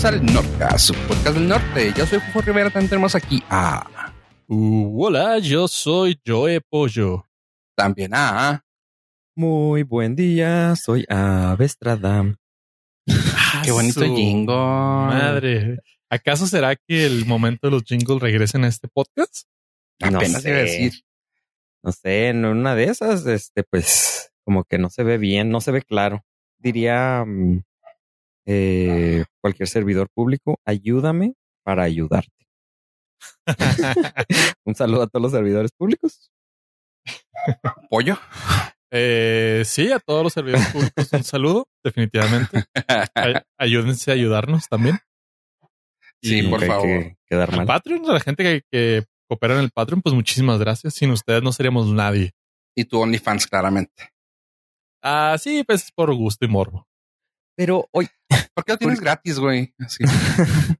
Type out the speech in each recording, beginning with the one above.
bienvenidos al Norte, a su podcast del norte. Yo soy Fufo Rivera, también tenemos aquí a... Uh, hola, yo soy Joe Pollo. También a... Muy buen día, soy Avestrada. Ah, qué bonito jingle. Madre. ¿Acaso será que el momento de los jingles regresen a este podcast? No Apenas iba a sé. decir. No sé, en una de esas, este, pues, como que no se ve bien, no se ve claro. Diría mm, eh, cualquier servidor público, ayúdame para ayudarte. Un saludo a todos los servidores públicos. ¿Pollo? Eh, sí, a todos los servidores públicos un saludo, definitivamente. Ay- ayúdense a ayudarnos también. Sí, Y por favor. que quedar Al mal. Patreon, a la gente que, que coopera en el Patreon, pues muchísimas gracias. Sin ustedes no seríamos nadie. y tu OnlyFans, claramente. Ah, sí, pues es por gusto y morbo. Pero hoy, ¿Por qué lo tienes gratis, güey? Así.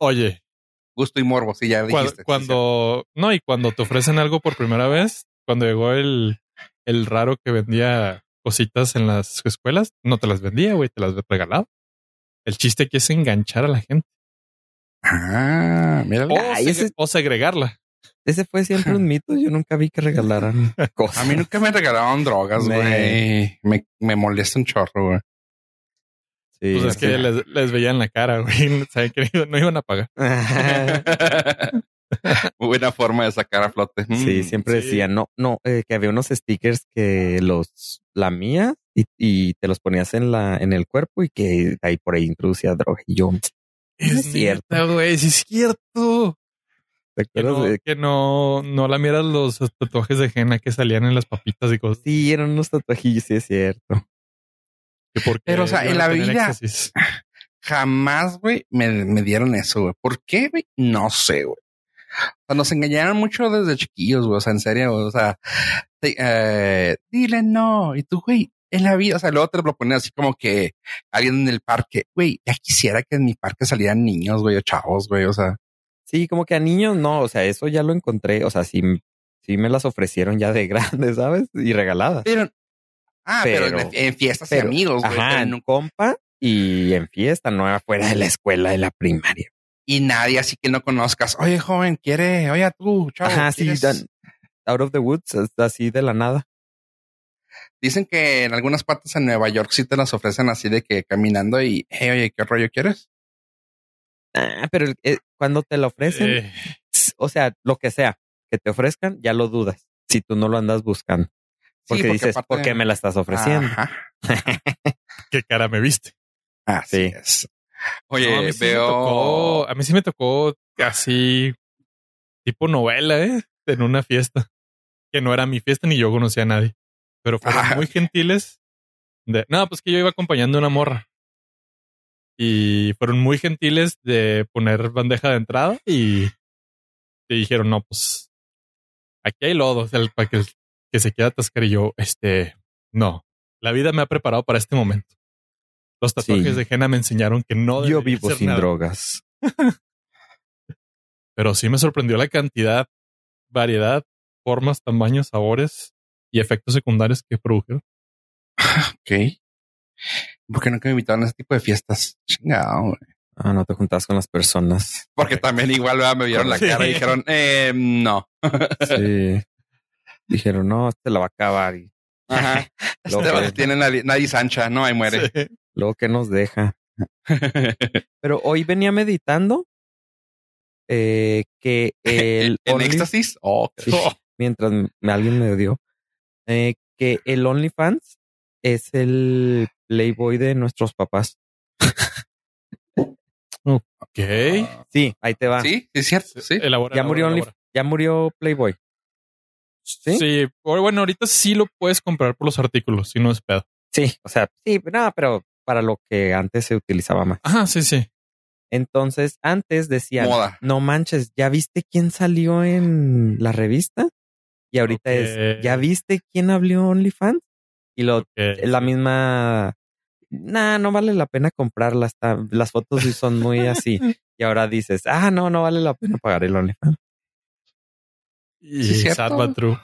Oye, Gusto y morbo, sí, ya dijiste. sí, cuando, no, y cuando te ofrecen algo por primera vez, cuando llegó el, el raro que vendía cositas en las escuelas, no te las vendía, güey, te las regalaba. El chiste aquí es enganchar a la gente Ah, míralo. o, Ay, seg- ese- o segregar ese fue siempre un mito. Yo nunca vi que regalaran cosas. A mí nunca me regalaron drogas, Me- güey. Me, me molesta un chorro, güey. Sí, Pues es sí. que les, les veían la cara, güey. Saben que no iban a pagar. Muy buena forma de sacar a flote. Sí, Mm. siempre sí. decía, no, no, eh, que había unos stickers que los lamías y, y te los ponías en la, en el cuerpo y que ahí por ahí introducía droga. Y yo, es cierto. güey, sí es cierto. ¿te Que acuerdas no, de- que no, no la miras los tatuajes de henna que salían en las papitas y cosas. Sí, eran unos tatuajillos, sí es cierto. Pero, o sea, en la vida- éxtasis. Jamás, güey, me, me dieron eso, güey. ¿Por qué, güey? No sé, güey. O sea, nos engañaron mucho desde chiquillos, güey. O sea, en serio. O sea, te- eh, dile no. Y tú, güey, en la vida, o sea, luego te lo ponen así como que alguien en el parque, güey, ya quisiera que en mi parque salieran niños, güey, o chavos, güey. O sea, Sí, como que a niños no, o sea, eso ya lo encontré, o sea, sí, sí me las ofrecieron ya de grandes, ¿sabes? Y regaladas. pero, ah, pero, Pero- en, en fiestas pero- y amigos, güey. Ajá, en no- compa y en fiesta, no afuera de la escuela de la primaria. y nadie así que no conozcas. Oye, joven, quiere, oye, tú, chavo. Ajá, sí, ¿quieres?" dan- out of the woods, así de la nada. Dicen que en algunas partes en Nueva York sí te las ofrecen así de que caminando y, hey, oye, ¿qué rollo quieres? Ah, pero eh, cuando te lo ofrecen, Eh, o sea, lo que sea que te ofrezcan, ya lo dudas. Si tú no lo andas buscando. Porque, Sí, dices, aparte- ¿por qué me la estás ofreciendo? Ajá. qué cara me viste. Así Sí. es. Oye, No, a mí sí me veo. tocó- a mí sí me tocó así tipo novela, ¿eh? En una fiesta. Que no era mi fiesta ni yo conocía a nadie. Pero fueron Ah. muy gentiles. De, no, pues que yo iba acompañando a una morra. Y fueron muy gentiles de poner bandeja de entrada y, y dijeron, no, pues aquí hay lodo o sea, para que, que se quiera atascar. Y yo, este, no, la vida me ha preparado para este momento. Los tatuajes Sí. de henna me enseñaron que no Yo vivo sin nada. drogas. pero sí me sorprendió la cantidad, variedad, formas, tamaños, sabores y efectos secundarios que produjeron. Ok. ¿Por qué nunca me invitaron a ese tipo de fiestas? Chingado, güey. Ah, no te juntas con las personas. Porque también igual ¿verdad? me vieron la Sí. cara y dijeron, eh, no. Sí. Dijeron, no, este la va a acabar. Y Ajá. Luego Este que- tiene nadie, nadie sancha, no, ahí muere. Sí. luego que nos deja. Pero hoy venía meditando eh, que el ¿En Only- éxtasis? Oh, Sí, mientras alguien me dio eh, que el OnlyFans es el Playboy de nuestros papás. Ok. Sí, ahí te va. sí, sí, es cierto, sí. Elabora, Ya murió elabora, Only- ya murió Playboy. ¿Sí? o bueno, ahorita sí lo puedes comprar por los artículos, si no es pedo. Sí, o sea, sí, no, pero para lo que antes se utilizaba más. Ajá, sí, sí. Entonces, antes decían, Moda. no manches, ¿ya viste quién salió en la revista? Y ahorita es, ¿ya viste quién abrió OnlyFans? Y lo, la misma, nah, no vale la pena comprarla, está, las fotos sí son muy así. Y ahora dices, ah, no, no vale la pena pagar el OnlyFans. Y Sí, true.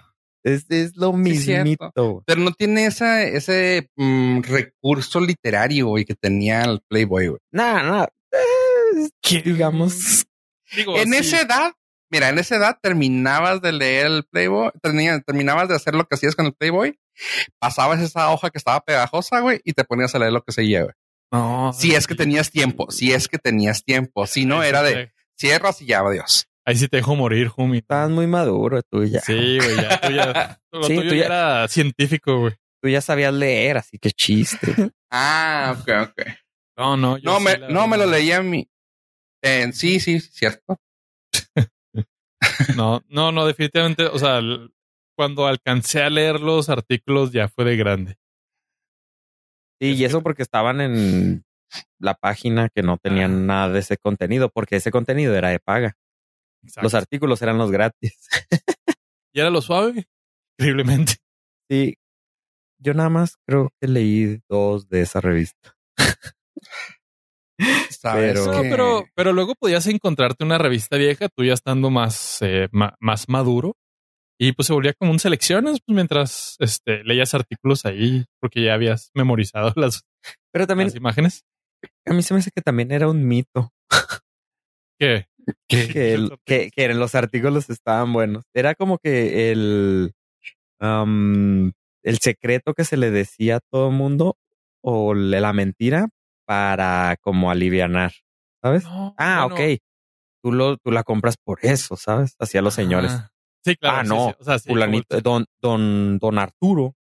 Es, es lo Sí, mismito. Pero no tiene esa, ese mm, recurso literario, güey, que tenía el Playboy, güey. Nah, nah, eh, ¿Qué? digamos, Digo, en sí. esa edad, mira, en esa edad terminabas de leer el Playboy, terminabas de hacer lo que hacías con el Playboy, pasabas esa hoja que estaba pegajosa, güey, y te ponías a leer lo que seguía, güey. No, Si es que sí. tenías tiempo, si es que tenías tiempo, si no era sí de cierras y ya, adiós. Ahí sí te dejo morir, homie. estás muy maduro tú ya. Sí, güey, ya, tú ya, lo Sí, tuyo tú ya ya- era científico, güey. Tú ya sabías leer, así que chiste. Ah, ok, ok. No, no, yo No sí, me, no me lo leía a mí. Eh, sí, sí, cierto. No, no, no, definitivamente, o sea, cuando alcancé a leer los artículos ya fue de grande. Sí, Es y que- eso porque estaban en la página que no tenían nada de ese contenido, porque ese contenido era de paga. Exacto. Los artículos eran los gratis. y era lo suave, increíblemente. Sí, yo nada más creo que leí dos de esa revista. Sabes Pero- No, pero, pero luego podías encontrarte una revista vieja, tú ya estando más, eh, ma- más maduro. Y pues se volvía como un selecciones, pues mientras este, leías artículos ahí, porque ya habías memorizado las, Pero también las imágenes. a mí se me hace que también era un mito ¿Qué? Que, el- que, que los artículos estaban buenos. Era como que el, el secreto que se le decía a todo el mundo o le- la mentira para como alivianar, ¿sabes? No, Ah, bueno, ok. Tú, lo, tú la compras por eso, ¿sabes? Hacia los señores. ajá. Sí, claro. Ah, no, sí. O sea, sí, Fulanito, como el- don, don, don Arturo,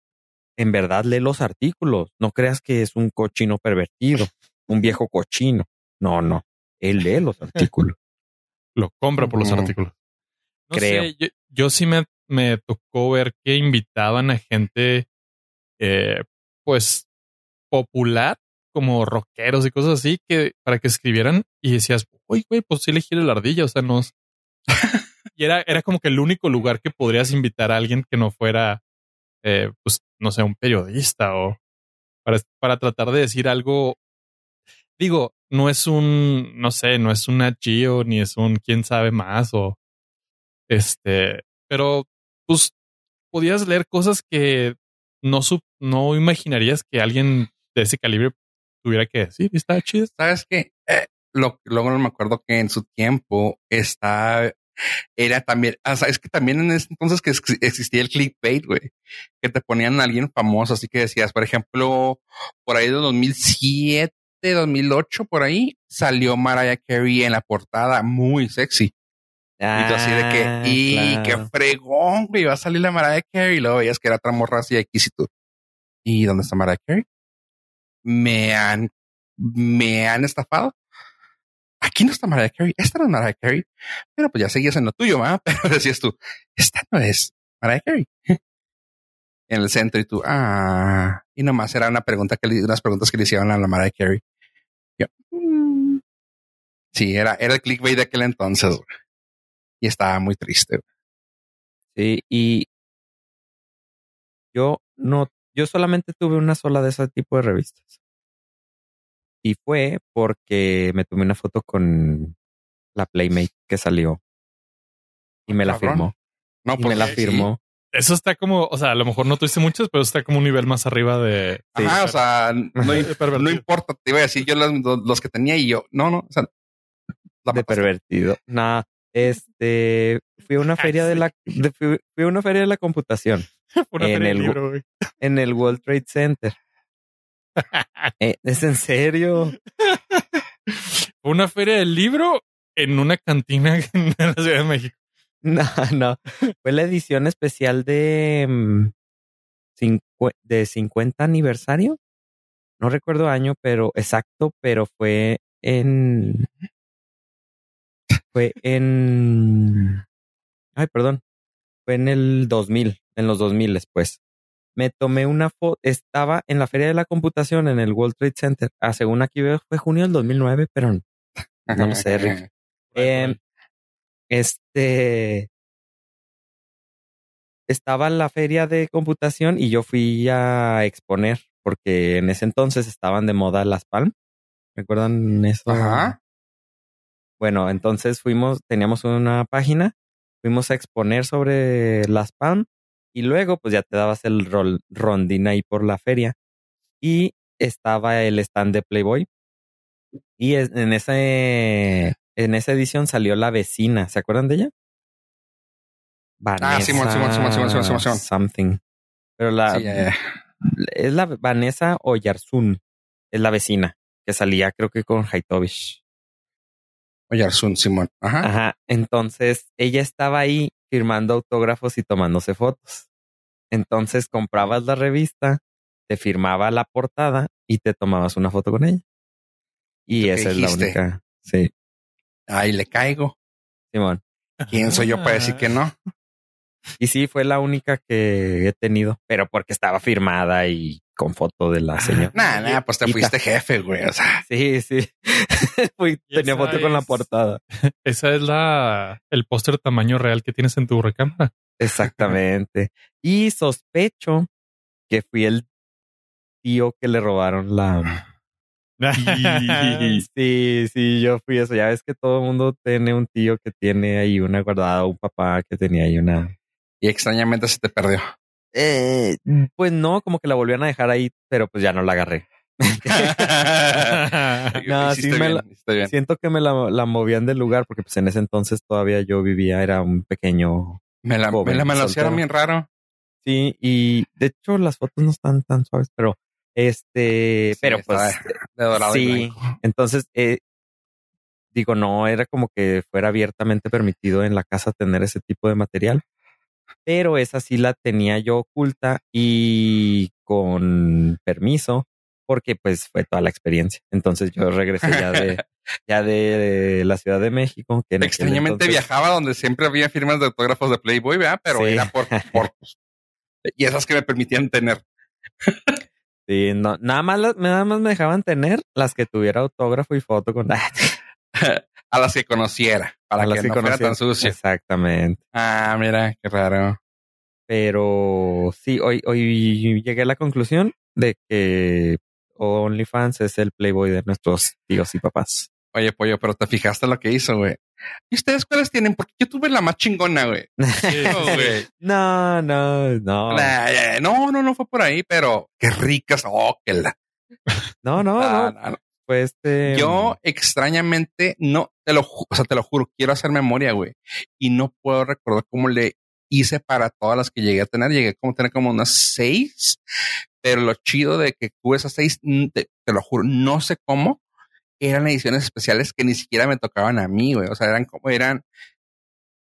en verdad lee los artículos. No creas que es un cochino pervertido, un viejo cochino. No, no. Él lee los artículos. Lo compra por los artículos. No Creo. sé, yo, yo sí me, me tocó ver que invitaban a gente, eh, pues, popular, como rockeros y cosas así, que para que escribieran y decías, uy, güey, pues sí elegí la ardilla, o sea, no. y era, era como que el único lugar que podrías invitar a alguien que no fuera, eh, pues, no sé, un periodista o para, para tratar de decir algo. Digo, no es un, no sé, no es una Gio ni es un quién sabe más o este, pero pues podías leer cosas que no, sup- no imaginarías que alguien de ese calibre tuviera que decir. Estaba chido. ¿Sabes qué? Eh, lo, luego me acuerdo que en su tiempo está, era también, o sea, es que también en ese entonces que ex- existía el clickbait, güey, que te ponían a alguien famoso, así que decías, por ejemplo, por ahí de 2007, 2008, por ahí, salió Mariah Carey en la portada muy sexy. y tú así de que, Ah, y claro. qué fregón, güey, va a salir la Mariah Carey. Y luego veías que era otra morra así y tú. ¿Y dónde está Mariah Carey? Me han, me han estafado. Aquí no está Mariah Carey. Esta no es Mariah Carey. Pero pues ya seguías en lo tuyo, ¿verdad? Pero decías tú, esta no es Mariah Carey. en el centro y tú, ah, y nomás era una pregunta que le, unas preguntas que le hicieron a la Mariah Carey. Sí, era, era el clickbait de aquel entonces. güey. Y estaba muy triste. güey. Sí, y yo no, yo solamente tuve una sola de ese tipo de revistas. Y fue porque me tomé una foto con la Playmate que salió. Y me la Cabrón. firmó. No, Y me la sí. firmó. Eso está como, o sea, a lo mejor no tuviste muchas, pero está como un nivel más arriba de. Ajá, o sea, no, no importa, te iba a decir yo los, los que tenía y yo, no, no, o sea, la de pervertido. Nada. Este, fui a una feria de la, de- fui, fui a una feria de la computación Una en feria el- libro, en el World Trade Center. Eh, ¿Es en serio? Una feria del libro en una cantina en la Ciudad de México. No, no. Fue la edición especial de, mm, de 50 aniversario. No recuerdo año, pero exacto, pero fue en. Fue en. Ay, perdón. Fue en el 2000, en los 2000 después. Me tomé una foto, estaba en la Feria de la Computación en el World Trade Center. Ah, según aquí veo, fue junio del 2009, pero no lo sé, Rick. Em, este estaba en la feria de computación y yo fui a exponer porque en ese entonces estaban de moda las Palm. ¿Recuerdan eso? Ajá. Bueno, entonces fuimos, teníamos una página, fuimos a exponer sobre las Palm y luego pues ya te dabas el rol, rondín ahí por la feria y estaba el stand de Playboy Y es- en ese en esa edición salió la vecina. ¿Se acuerdan de ella? Vanessa Ah, Simón, Simón, Simón. Something. Pero la Sí, es la Vanessa Oyarzún. Es la vecina que salía, creo que con Haitovich. Oye, Arzun, Simón. Ajá. Ajá. Entonces ella estaba ahí firmando autógrafos y tomándose fotos. Entonces comprabas la revista, te firmaba la portada y te tomabas una foto con ella. Y ¿Tú qué esa es la única. Sí, Ahí le caigo. Simón. ¿Quién soy yo para decir que no? Y sí, fue la única que he tenido, pero porque estaba firmada y con foto de la señora. Nah, nah, pues te Y- fuiste jefe, güey. O sea, Sí, sí. Fui- tenía foto con la portada. Esa es la el póster tamaño real que tienes en tu recámara. Exactamente. Y sospecho que fui el tío que le robaron la. Sí, sí, yo fui eso. Ya ves que todo el mundo tiene un tío que tiene ahí una guardada, un papá que tenía ahí una. Y extrañamente se te perdió. Eh, pues no, como que la volvían a dejar ahí, pero pues ya no la agarré. No, sí me bien, la-. Siento que me la, la movían del lugar porque pues en ese entonces todavía yo vivía, era un pequeño. Me la, joven, me la bien raro. Sí, y de hecho las fotos no están tan suaves, pero este, Sí, pero pues De dorado y sí, entonces eh, digo, no era como que fuera abiertamente permitido en la casa tener ese tipo de material, pero esa sí la tenía yo oculta y con permiso, porque pues fue toda la experiencia. Entonces yo regresé ya de, ya de, la Ciudad de México. Que Extrañamente entonces- viajaba donde siempre había firmas de autógrafos de Playboy, ¿verdad? Pero Sí. era por, por y esas que me permitían tener. Sí, no, nada más, las- nada más me dejaban tener las que tuviera autógrafo y foto con a las que conociera, para que no fuera tan sucio. Exactamente. Ah, mira, qué raro. Pero sí, hoy, hoy llegué a la conclusión de que OnlyFans es el Playboy de nuestros tíos y papás. Oye, pollo, pero te fijaste lo que hizo, güey. ¿Y ustedes cuáles tienen? Porque yo tuve la más chingona, güey. Sí, No. No, no, no. Nah, no, no, no fue por ahí, pero qué ricas. Oh, que la. No, no, Ah, no. Fue este. Yo extrañamente no te lo, o sea, te lo juro, quiero hacer memoria, güey, y no puedo recordar cómo le hice para todas las que llegué a tener. Llegué como a tener como unas seis, pero lo chido de que tuve esas seis, mm, te, te lo juro, no sé cómo eran ediciones especiales que ni siquiera me tocaban a mí, güey. O sea, eran como eran.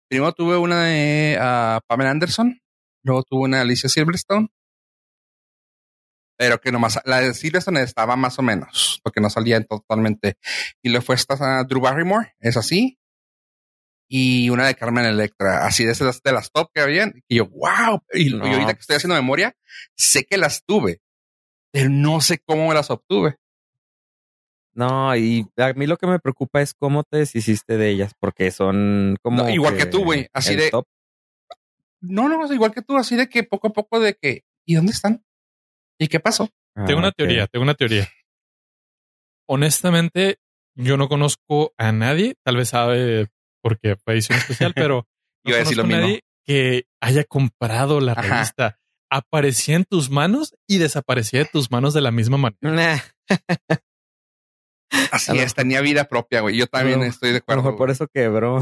Primero tuve una de ah, Pamela Anderson, luego tuve una de Alicia Silverstone. Pero que nomás, la de Silverstone estaba más o menos, porque no salía totalmente. Y luego fue esta ah, Drew Barrymore, es así. Y una de Carmen Electra, así de esas de las top que habían. Y yo, wow. Y, No. y ahorita que estoy haciendo memoria, sé que las tuve, pero no sé cómo me las obtuve. No, y a mí lo que me preocupa es cómo te deshiciste de ellas, porque son como. No, igual que tú, güey, así de- top. No, no, es igual que tú, así de que poco a poco de que, ¿y dónde están? ¿Y qué pasó? Tengo Ah, una teoría, tengo una teoría. Honestamente, yo no conozco a nadie, tal vez sabe porque fue edición especial, pero no Iba a decir conozco lo a mismo. nadie que haya comprado la Ajá. revista. Aparecía en tus manos y desaparecía de tus manos de la misma manera. Nah, Así es, tenía vida propia, güey. Yo también estoy de acuerdo. por eso quebró.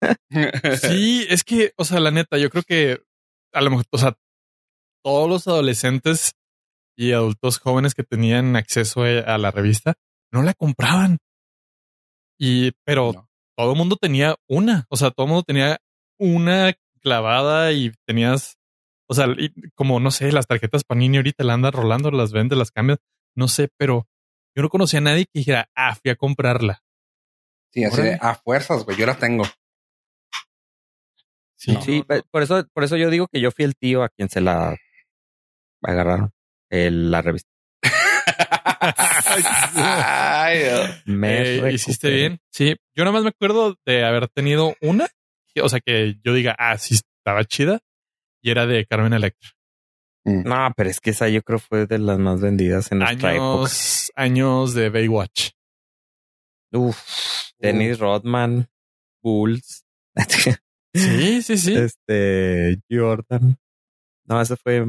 Sí, es que, o sea, la neta, yo creo que a lo mejor, o sea, todos los adolescentes y adultos jóvenes que tenían acceso a a la revista no la compraban. Y, pero No. todo el mundo tenía una, o sea, todo el mundo tenía una clavada y tenías, o sea, y como no sé, las tarjetas Panini ahorita la andan rolando, las vendes, las cambias, no sé, pero yo no conocía a nadie que dijera, ah, fui a comprarla. Sí, así de Órale. a fuerzas, güey. Yo la tengo. Sí, No. Sí, por eso, por eso yo digo que yo fui el tío a quien se la agarraron el- la revista. Me Eh, hiciste bien. Sí, yo nada más me acuerdo de haber tenido una, o sea, que yo diga, ah, sí, estaba chida, y era de Carmen Electra. No, pero es que esa yo creo fue de las más vendidas en nuestra época. Años, años de Baywatch. Uf, Dennis Rodman, Bulls, Sí, sí, sí. este Jordan. No, ese fue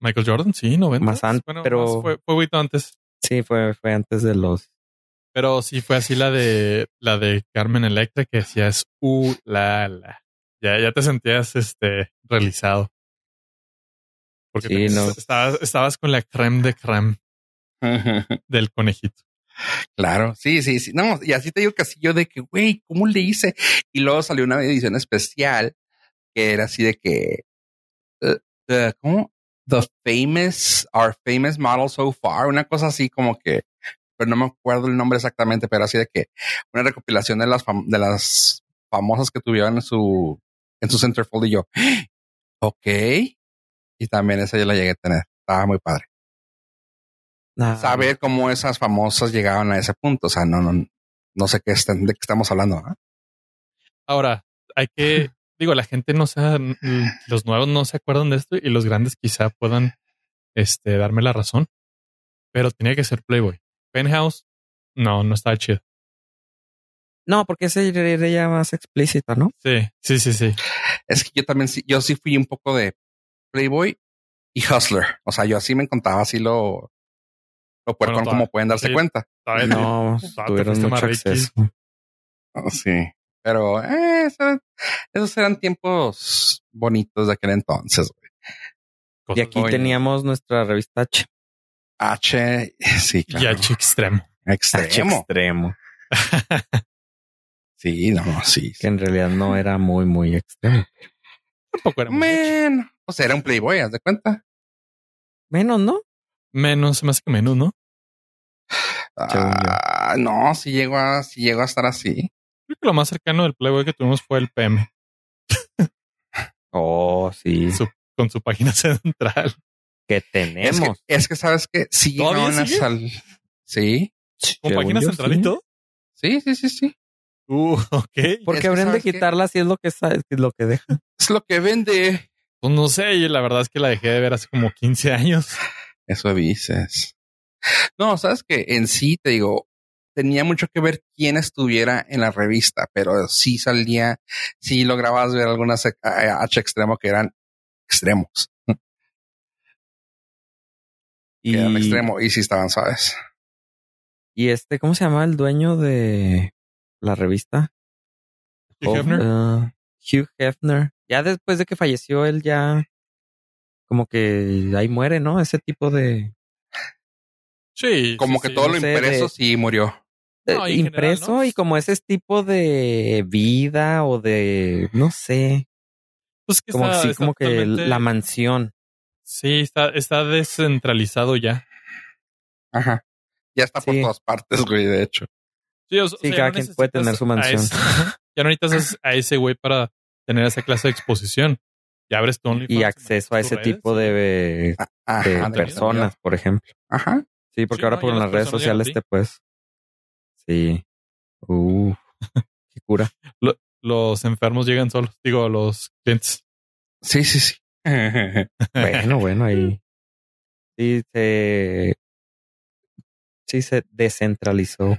Michael Jordan, sí, 90. Más an- bueno, pero- más fue, fue poquito antes. sí, fue, fue antes de los Pero sí fue así la de la de Carmen Electra que decías, uh, la, la. Ya, ya te sentías este realizado. Porque Sí, te- no. estabas, estabas con la creme de creme del conejito. Claro, sí, sí, sí. No, y así te digo casi yo de que, güey, ¿cómo le hice? Y luego salió una edición especial que era así de que, eh, the- ¿cómo? The famous, our famous model so far, una cosa así como que, pero no me acuerdo el nombre exactamente, pero así de que una recopilación de las, fam- de las famosas que tuvieron en su, en su centerfold y yo, ok. Y también esa yo la llegué a tener. Estaba muy padre Ah, saber cómo esas famosas llegaban a ese punto. O sea, no, no, no sé qué están, de qué estamos hablando. ¿ah? Ahora, hay que, digo, la gente no se, los nuevos no se acuerdan de esto y los grandes quizá puedan este, darme la razón, pero tenía que ser Playboy. Penthouse, no, no estaba chido. No, porque esa era ya más explícita, ¿no? Sí, sí, sí, sí. Es que yo también, sí- yo sí fui un poco de Playboy y Hustler. O sea, yo así me contaba así lo, lo puercón Bueno, como pueden darse sí. cuenta. No, tuvieron mucho acceso. Oh, sí, pero eh, eso- esos eran tiempos bonitos de aquel entonces. güey. Y aquí Oye. teníamos nuestra revista H. H, sí, Y claro. H extremo. H extremo. extremo. Sí, no, no, sí. Que en realidad no era muy, muy extremo. Tampoco era. Man, o sea, era un Playboy, haz de cuenta. Menos, ¿no? Menos, hace que menos, ¿no? Ah, no, si llegó a, si llegó a estar así. Creo que lo más cercano del Playboy que tuvimos fue el PM, Oh, sí. su- con su página central. Que Es que, tenemos. es que sabes que sí ¿Todavía llegaron a sigue? sal. Sí, Con página yo, central sí. y todo. sí, sí, sí, sí. Uh, ok. Porque que habrían de ¿sabes qué? quitarla si es lo que sa- es lo que deja. Es lo que vende. Pues no sé, y la verdad es que la dejé de ver hace como 15 años. Eso dices. No, sabes que en sí te digo, tenía mucho que ver quién estuviera en la revista, pero sí salía, sí lograbas ver algunas eh, H extremo que eran extremos, Y, que eran extremo y sí estaban suaves. y este, ¿cómo se llama el dueño de la revista? Hugh Huf- Hefner. ah, Hugh Hefner. Ya después de que falleció él ya como que ahí muere, ¿no? Ese tipo de Sí. Como sí, que sí. todo no lo impreso de- sí murió. No, eh, y impreso general, ¿no? y como ese tipo de vida o de no sé, Pues que como está- sí, está como que la mansión. Sí, está, está descentralizado ya. Ajá. Ya está por Sí. todas partes, güey, de hecho. Sí, o sea, Sí, cada no quien puede tener su mansión. ese- ya no necesitas a ese güey para tener esa clase de exposición. Ya abres tu OnlyFans, y acceso a ese redes. tipo de, Ajá, de personas, por ejemplo. Ajá. Sí, porque Sí, ahora no, por las redes sociales te puedes. Sí. Uh, qué cura. Los enfermos llegan solos. Digo, los clientes. Sí, sí, sí. Bueno, bueno, ahí. Sí se. Sí se descentralizó.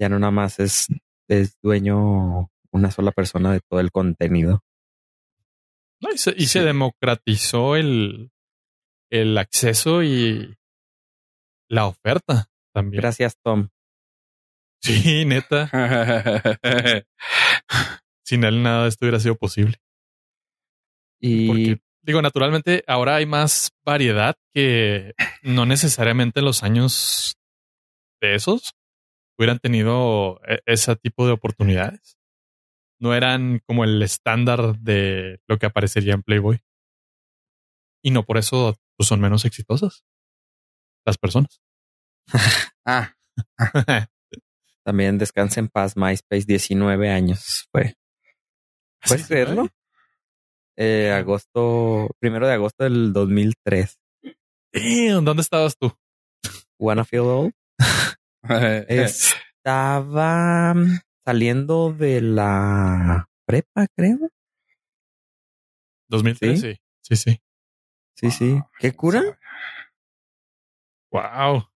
Ya no nada más es, es dueño una sola persona de todo el contenido. No, y se, y Sí. se democratizó el, el acceso y la oferta también. Gracias, Tom. Sí, neta. Sin él nada de esto hubiera sido posible. Y Porque, digo, naturalmente ahora hay más variedad que no necesariamente en los años de esos hubieran tenido e- ese tipo de oportunidades. No eran como el estándar de lo que aparecería en Playboy. Y no por eso pues, son menos exitosas las personas. ah, también descansa en paz, MySpace, 19 años fue. ¿Puedes Sí, creerlo? Eh, agosto, primero de agosto del 2003. Damn, ¿Dónde estabas tú? Wanna Feel Old. Estaba saliendo de la prepa, creo. 2003, sí. Sí, sí. Sí, sí. ¿Qué cura? Wow.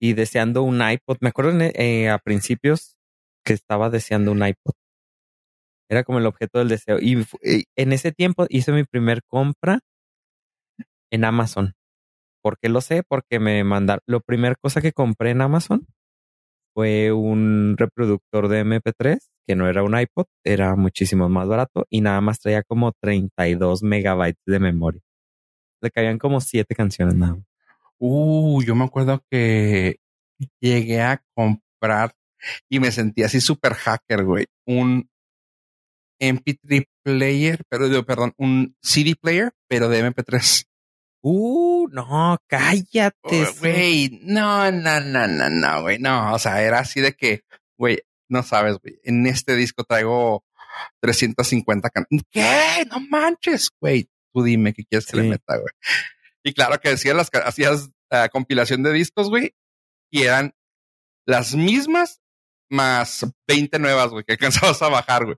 Y deseando un iPod. Me acuerdo eh, a principios que estaba deseando un iPod. Era como el objeto del deseo. Y y en ese tiempo hice mi primer compra en Amazon. ¿Por qué lo sé? Porque me mandaron. Lo primera cosa que compré en Amazon fue un reproductor de MP3 que no era un iPod, era muchísimo más barato y nada más traía como 32 megabytes de memoria. Le caían como siete canciones nada más. Uh, yo me acuerdo que llegué a comprar y me sentí así súper hacker, güey. Un MP3 player, pero perdón, un CD player, pero de MP3. Uh, no, cállate. Oh, Güey, no, no, no, no, no, güey, no. O sea, era así de que, güey, no sabes, güey. En este disco traigo 350 can ¿Qué? No manches, güey. Tú dime qué quieres que le Sí. meta, güey. Y claro que decías las hacías ah, compilación de discos, güey, y eran las mismas más 20 nuevas, güey, que alcanzabas a bajar, güey,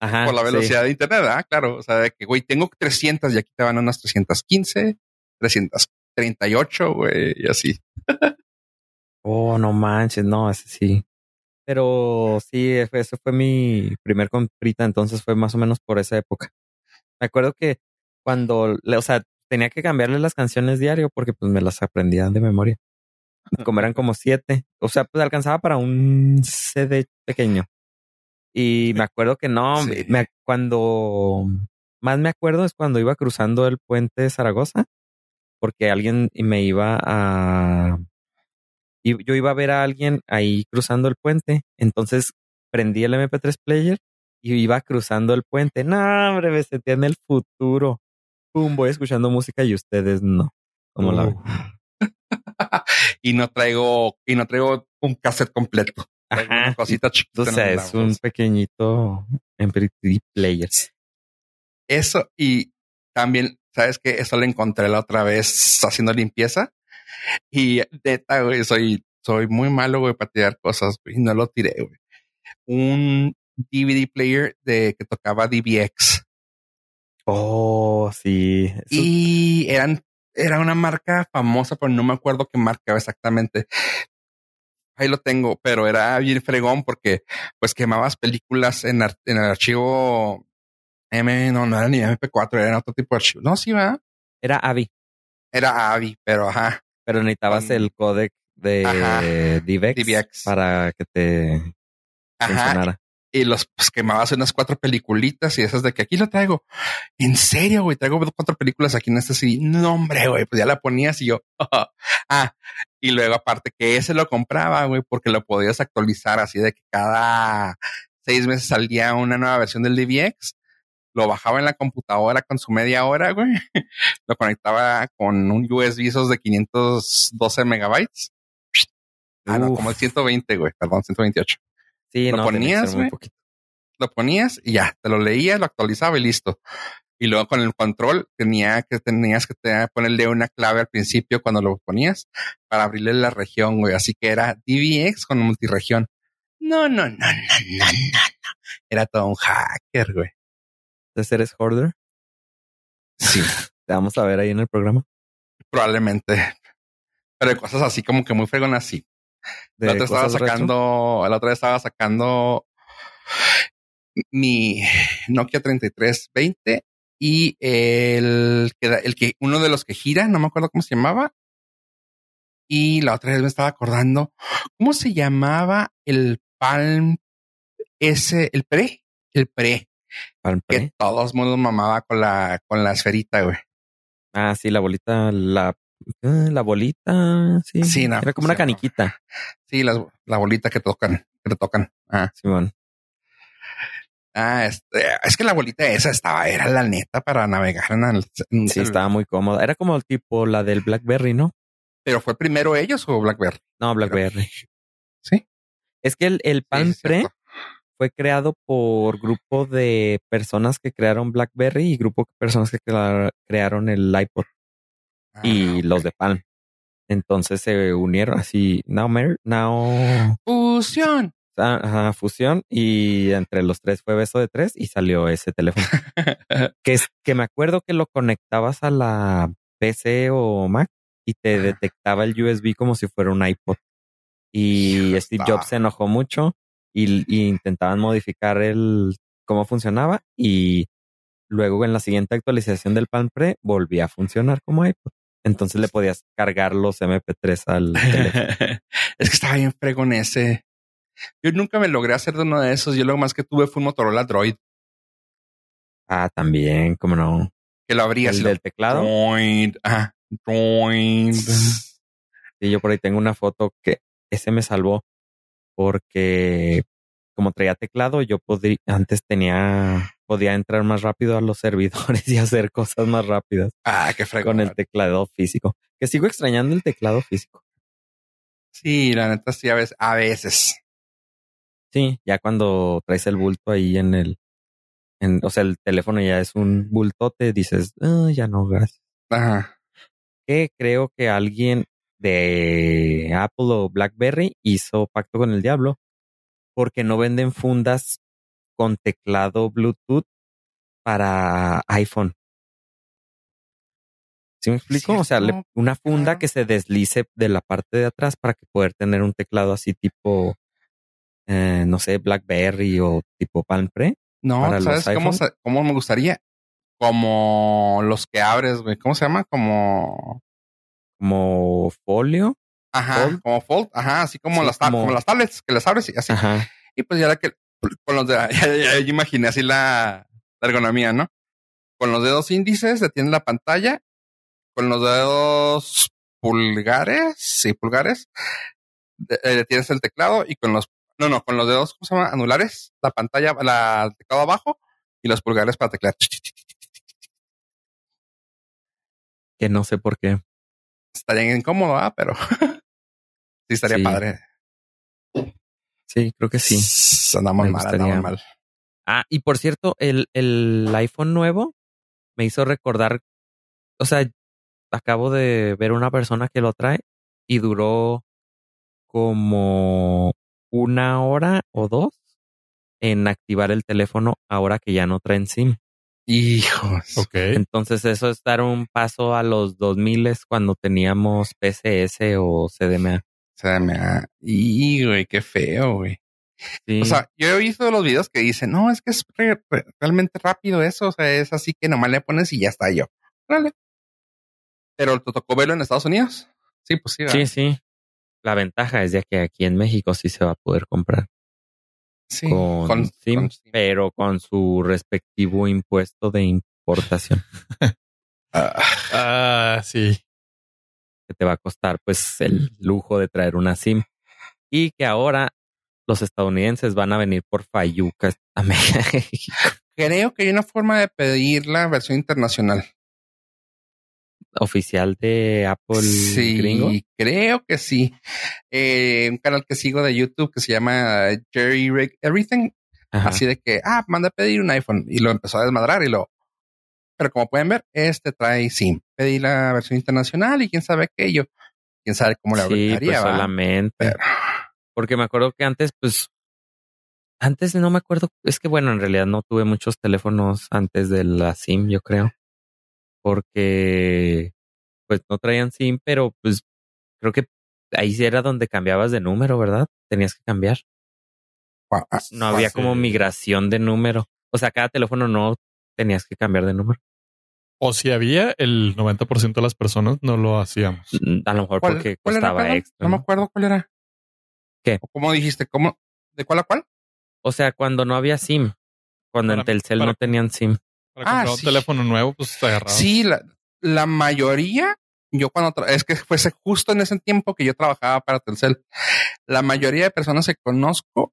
Ajá, por la sí. velocidad de internet, ¿ah? Claro, o sea, de que, güey, tengo 300 y aquí te van unas 315, 338, güey, y así. Oh, no manches, no, ese sí. Pero sí, eso fue mi primer comprita, entonces fue más o menos por esa época. Me acuerdo que cuando, o sea, tenía que cambiarle las canciones diario porque pues me las aprendía de memoria. Como eran como siete, o sea, pues alcanzaba para un CD pequeño. Y me acuerdo que no, Sí. me, cuando más me acuerdo es cuando iba cruzando el puente de Zaragoza, porque alguien me iba a y yo iba a ver a alguien ahí cruzando el puente. Entonces prendí el MP3 player y iba cruzando el puente. No, hombre, me sentía en el futuro. Pum, voy escuchando música y ustedes no. ¿Cómo la ven? Uh. y no traigo, y no traigo un cassette completo. Ajá. una cosita chiquita. O sea, es un pequeñito MP3 player. Eso y también, ¿sabes que Eso lo encontré la otra vez haciendo limpieza. Y neta, güey, soy, soy muy malo, güey, para tirar cosas, güey. y No lo tiré, güey. Un DVD player de que tocaba DBX. Oh, sí. Eso- Y eran, era una marca famosa, pero no me acuerdo qué marca exactamente. Ahí lo tengo, pero era bien fregón porque pues quemabas películas en, ar- en el archivo M, no, no era ni MP4, era otro tipo de archivo. No, sí, va. Era Avi, Era AVI, pero ajá. pero necesitabas el codec de. DVX, DVX. para que te Ajá. funcionara. Y los pues, quemabas unas cuatro peliculitas y esas de que aquí lo traigo. En serio, güey, traigo cuatro películas aquí en este CD. No, hombre, güey, pues ya la ponías y yo. ah, y luego aparte que ese lo compraba, güey, porque lo podías actualizar así de que cada seis meses salía una nueva versión del DVX. Lo bajaba en la computadora con su media hora, güey. lo conectaba con un USB esos de 512 megabytes. Ah, no, como el 120, güey, perdón, 128 Sí, ¿Lo no, ponías, muy poquito. lo ponías y ya, te lo leías, lo actualizaba y listo. Y luego con el control tenía que tenías que ponerle una clave al principio cuando lo ponías para abrirle la región, güey. Así que era DVX con multiregión. No, no, no, no, no, no, no. Era todo un hacker, güey. Entonces eres hoarder. Sí, Te vamos a ver ahí en el programa. probablemente. Pero cosas así como que muy fregonas, sí. De La otra estaba retro. sacando, la otra estaba sacando mi Nokia 3320 y el el que, uno de los que gira, no me acuerdo cómo se llamaba. Y la otra vez me estaba acordando, ¿cómo se llamaba el Palm ese, el pre? El pre, Palm que todos mundo mamaba con la, con la esferita, güey. Ah, sí, la bolita, la, la bolita, sí. Sí, no, Era como una caniquita, Sí, las- la bolita que tocan, que te tocan. Ah. Simón. Ah, este, es que la bolita esa estaba, era la neta para navegar en el, en Sí, el- estaba muy cómoda. Era como el tipo la del Blackberry, ¿no? Pero fue primero ellos o BlackBerry. No, Blackberry. Sí. Es que el, el Palm Sí, fue creado por grupo de personas que crearon BlackBerry y grupo de personas que crea- crearon el iPod y Ah, los ok. de Palm. Entonces se unieron así, now, mer- now Fusión. ah, ajá, fusión y entre los tres fue beso de tres y salió ese teléfono. que es que me acuerdo que lo conectabas a la PC o Mac y te detectaba el USB como si fuera un iPod. Y Steve Jobs se enojó mucho y, y intentaban modificar el cómo funcionaba y luego en la siguiente actualización del Palm Pre volvía a funcionar como iPod. Entonces le podías cargar los MP3 al teléfono. es que estaba bien fregón ese. Yo nunca me logré hacer de uno de esos. Yo lo más que tuve fue un Motorola Droid. Ah, también, cómo no. Que lo abrías. El del teclado. Droid. Ah, Droid. Sí, yo por ahí tengo una foto que ese me salvó porque como traía teclado, yo podría, antes tenía, podía entrar más rápido a los servidores y hacer cosas más rápidas. Ah, qué fregón. Con el teclado físico. Que sigo extrañando el teclado físico. Sí, la neta sí, a veces. A veces. Sí, ya cuando traes el bulto ahí en el, en, o sea, el teléfono ya es un bultote, dices, ah, ya no, gracias. Ajá. Que creo que alguien de Apple o BlackBerry hizo pacto con el diablo porque no venden fundas con teclado Bluetooth para iPhone. ¿Sí me explico? O sea, le- una funda Claro. que se deslice de la parte de atrás para que poder tener un teclado así tipo, eh, no sé, BlackBerry o tipo Palm Pre. No, ¿sabes cómo, cómo me gustaría? Como los que abres, güey. ¿Cómo se llama? Como. como folio. Ajá, Fold. como fold. Ajá, así como, Sí, las, como- como las tablets que las abres y así. Ajá. Y pues ya la que. Con los de. Ya, ya- ya imaginé así la, la ergonomía, ¿no? Con los dedos índices detienes la pantalla. Con los dedos pulgares. Sí, pulgares. de- eh, detienes el teclado y con los. No, no, con los dedos, ¿cómo se llama? Anulares. La pantalla, la el teclado abajo y los pulgares para teclear. Que no sé por qué. Estaría incómodo, ¿ah? Pero sí estaría Sí. padre. Sí, creo que sí. Andamos Me mal, gustaría. andamos mal. Ah, y por cierto, el, el iPhone nuevo me hizo recordar, o sea, acabo de ver una persona que lo trae y duró como una hora o dos en activar el teléfono ahora que ya no traen SIM. Hijos. Ok. Entonces eso es dar un paso a los 2000 cuando teníamos PCS o CDMA. Ha... Y, güey, qué feo, güey. Sí. O sea, yo he visto los videos que dicen, no, es que es re- re- realmente rápido eso. O sea, es así que nomás le pones y ya está yo. Órale. Pero te tocó verlo en Estados Unidos. Sí, pues sí, ¿verdad? sí, sí. La ventaja es de que aquí en México sí se va a poder comprar. Sí, con, SIM, con SIM. pero con su respectivo impuesto de importación Ah, Ah, sí. que te va a costar pues el lujo de traer una SIM y que ahora los estadounidenses van a venir por Fayucas a México. creo que hay una forma de pedir la versión internacional. oficial de Apple sí, gringo. creo que sí. Eh, un canal que sigo de YouTube que se llama Jerry Rig Everything. Ajá. Así de que, ah, manda a pedir un iPhone y lo empezó a desmadrar y lo. Pero como pueden ver, este trae SIM. Pedí la versión internacional y quién sabe qué yo. Quién sabe cómo le sí, pues solamente. Pero- Porque me acuerdo que antes, pues, antes no me acuerdo, es que bueno, en realidad no tuve muchos teléfonos antes de la SIM, yo creo. Porque, pues, no traían SIM, pero pues, creo que ahí sí era donde cambiabas de número, ¿verdad? Tenías que cambiar. No había como migración de número. O sea, cada teléfono no tenías que cambiar de número. O si había, el 90% de las personas no lo hacíamos. Mm, A lo mejor ¿Cuál- porque era, costaba perdón? extra. No me acuerdo cuál era. ¿Qué? ¿O ¿Cómo dijiste? ¿Cómo? ¿De cuál a cuál? O sea, cuando no había SIM. Cuando en Para- Telcel para- no tenían SIM. Para Ah, comprar sí. un teléfono nuevo, pues te agarraba. Sí, la, la mayoría, yo cuando, es que fuese justo en ese tiempo que yo trabajaba para Telcel, la mayoría de personas que conozco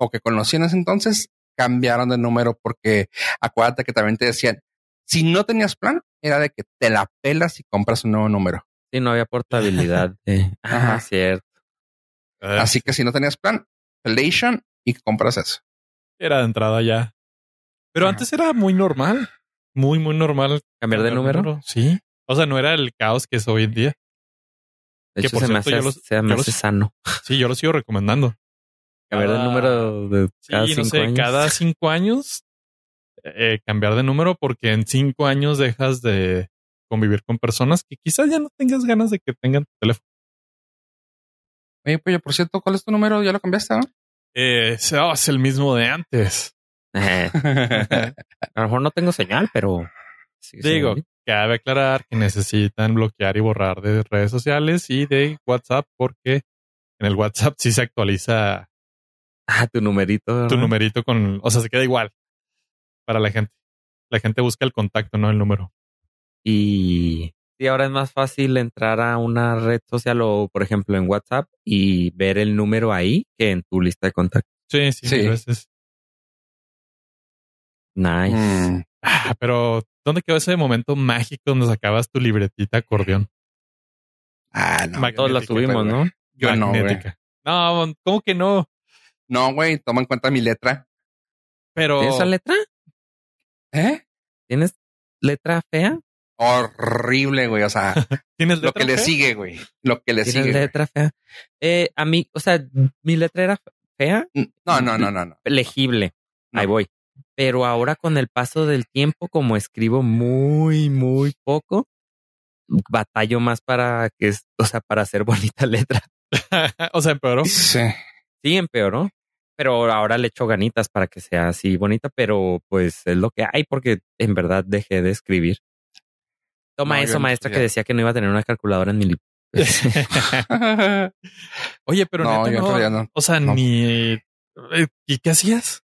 o que conocí en ese entonces cambiaron de número porque acuérdate que también te decían, si no tenías plan, era de que te la pelas y compras un nuevo número. Sí, no había portabilidad. Ajá. Ah, cierto. Eh, Así que si no tenías plan, pelation y compras eso. Era de entrada ya. Pero Ajá. antes era muy normal. Muy, muy normal. ¿Cambiar de número? Sí. O sea, no era el caos que es hoy en día. De Que por se me cierto, hace, yo los- se me hace los- sano. Sí, yo lo sigo recomendando. Cambiar de número de Sí, cada no cinco sé, años. cada cinco años eh, cambiar de número porque en cinco años dejas de convivir con personas que quizás ya no tengas ganas de que tengan tu teléfono. Oye, pues por cierto, ¿cuál es tu número? ¿Ya lo cambiaste? no? Eh, es oh, es el mismo de antes. Eh, a lo mejor no tengo señal, pero... siendo Digo, cabe aclarar que necesitan bloquear y borrar de redes sociales y de WhatsApp porque en el WhatsApp sí se actualiza Ah, tu numerito. tu numerito con, o sea, se queda igual para la gente. La gente busca el contacto, no el número. Y sí, ahora es más fácil entrar a una red social o, por ejemplo, en WhatsApp y ver el número ahí que en tu lista de contactos. Sí, sí, Sí. veces. Nice. Mm, Ah, pero ¿dónde quedó ese momento mágico donde sacabas tu libretita acordeón? Ah, no. Mag- yo- Todos la magnética, tuvimos, güey. ¿no? Yo no, güey. Magnética. No, ¿cómo que no? No, güey, toma en cuenta mi letra. Pero ¿Tienes esa letra? ¿Eh? ¿Tienes letra fea? Horrible, güey. O sea, tienes lo que le sigue, güey. Lo que le ¿Tienes sigue. güey. letra fea? Eh, a mí, o sea, mi letra era fea, No, no, no, no, no. legible. No. Ahí voy. Pero ahora con el paso del tiempo, como escribo muy, muy poco, batallo más para que, es- o sea, para hacer bonita letra. o sea, empeoró. Sí. Sí, empeoró. Pero ahora le echo ganitas para que sea así bonita, pero pues es lo que hay porque en verdad dejé de escribir. Toma No, eso, no maestra, que decía que no iba a tener una calculadora en mi. Oye, pero No, neta, yo en no. O sea, No. ni. eh, ¿Y qué hacías?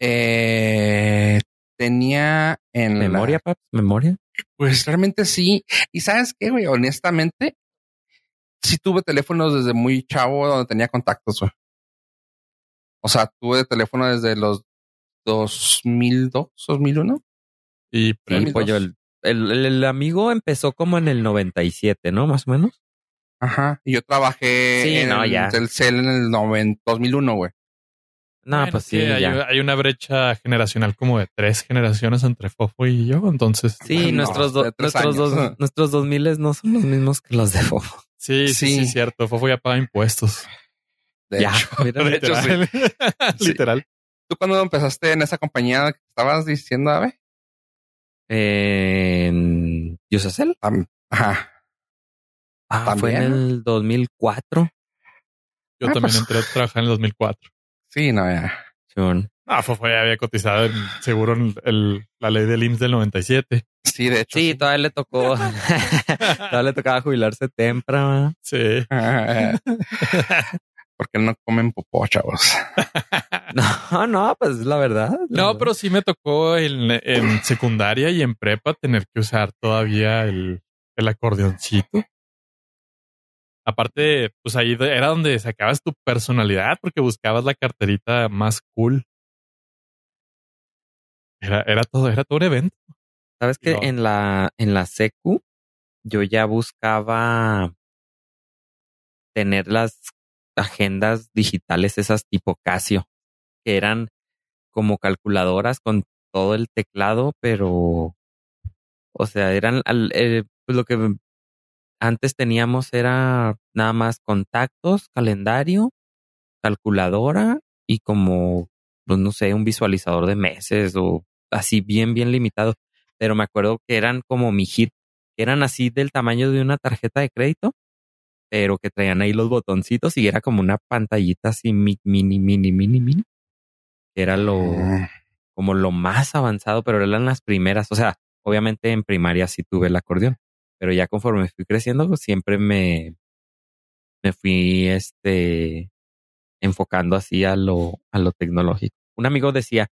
Eh, tenía en la- ¿Memoria, paps? ¿Memoria? Pues realmente sí. Y sabes qué, güey, honestamente, sí tuve teléfonos desde muy chavo donde tenía contactos, güey. O sea, tuve teléfono desde los 2002, 2001. Y Premi pollo, el, el, el- amigo empezó como en el 97, ¿no? Más o menos. Ajá. Y yo trabajé Sí, en no, el. Telcel en el 90 2001, güey. No, Bueno, pues es sí, que hay, ya. hay una brecha generacional como de tres generaciones entre Fofo y yo. Entonces, Sí, No, nuestros, do- nuestros, años. dos, nuestros 2000 no son los mismos que los de Fofo. sí, sí, sí, Sí. cierto. Fofo ya paga impuestos. De Ya, hecho. mira. De hecho, sí. Literal. Sí. Literal. ¿Tú cuando empezaste en esa compañía que estabas diciendo, Ave? En Yusacel. Tam- Ajá. Ah, fue en ¿También? el 2004. Yo Ah, también pues. entré a trabajar en el 2004. Sí, no, ya. Ah, Fofo ya había cotizado en, seguro en el- la ley del IMSS del 97. Sí, de hecho. Sí, todavía le tocó. todavía le tocaba jubilarse temprano. Sí. Porque no comen popó, chavos. No, no, pues es la verdad. la No, verdad. pero sí me tocó en, en secundaria y en prepa tener que usar todavía el, el acordeoncito. Aparte, pues ahí era donde sacabas tu personalidad porque buscabas la carterita más cool. Era, era todo, era todo un evento. Sabes que No. en la, en la secu, yo ya buscaba tener las agendas digitales, esas tipo Casio, que eran como calculadoras con todo el teclado, pero, o sea, eran, eh, pues lo que antes teníamos era nada más contactos, calendario, calculadora y como, pues no sé, un visualizador de meses o así bien, bien limitado. Pero me acuerdo que eran como mi hit, eran así del tamaño de una tarjeta de crédito, pero que traían ahí los botoncitos y era como una pantallita así mi- mini, mini, mini, mini. Era lo, Mm. como lo más avanzado, pero eran las primeras. O sea, obviamente en primaria sí tuve el acordeón, pero ya conforme fui creciendo, pues, siempre me, me fui este enfocando así a lo, a lo tecnológico. Un amigo decía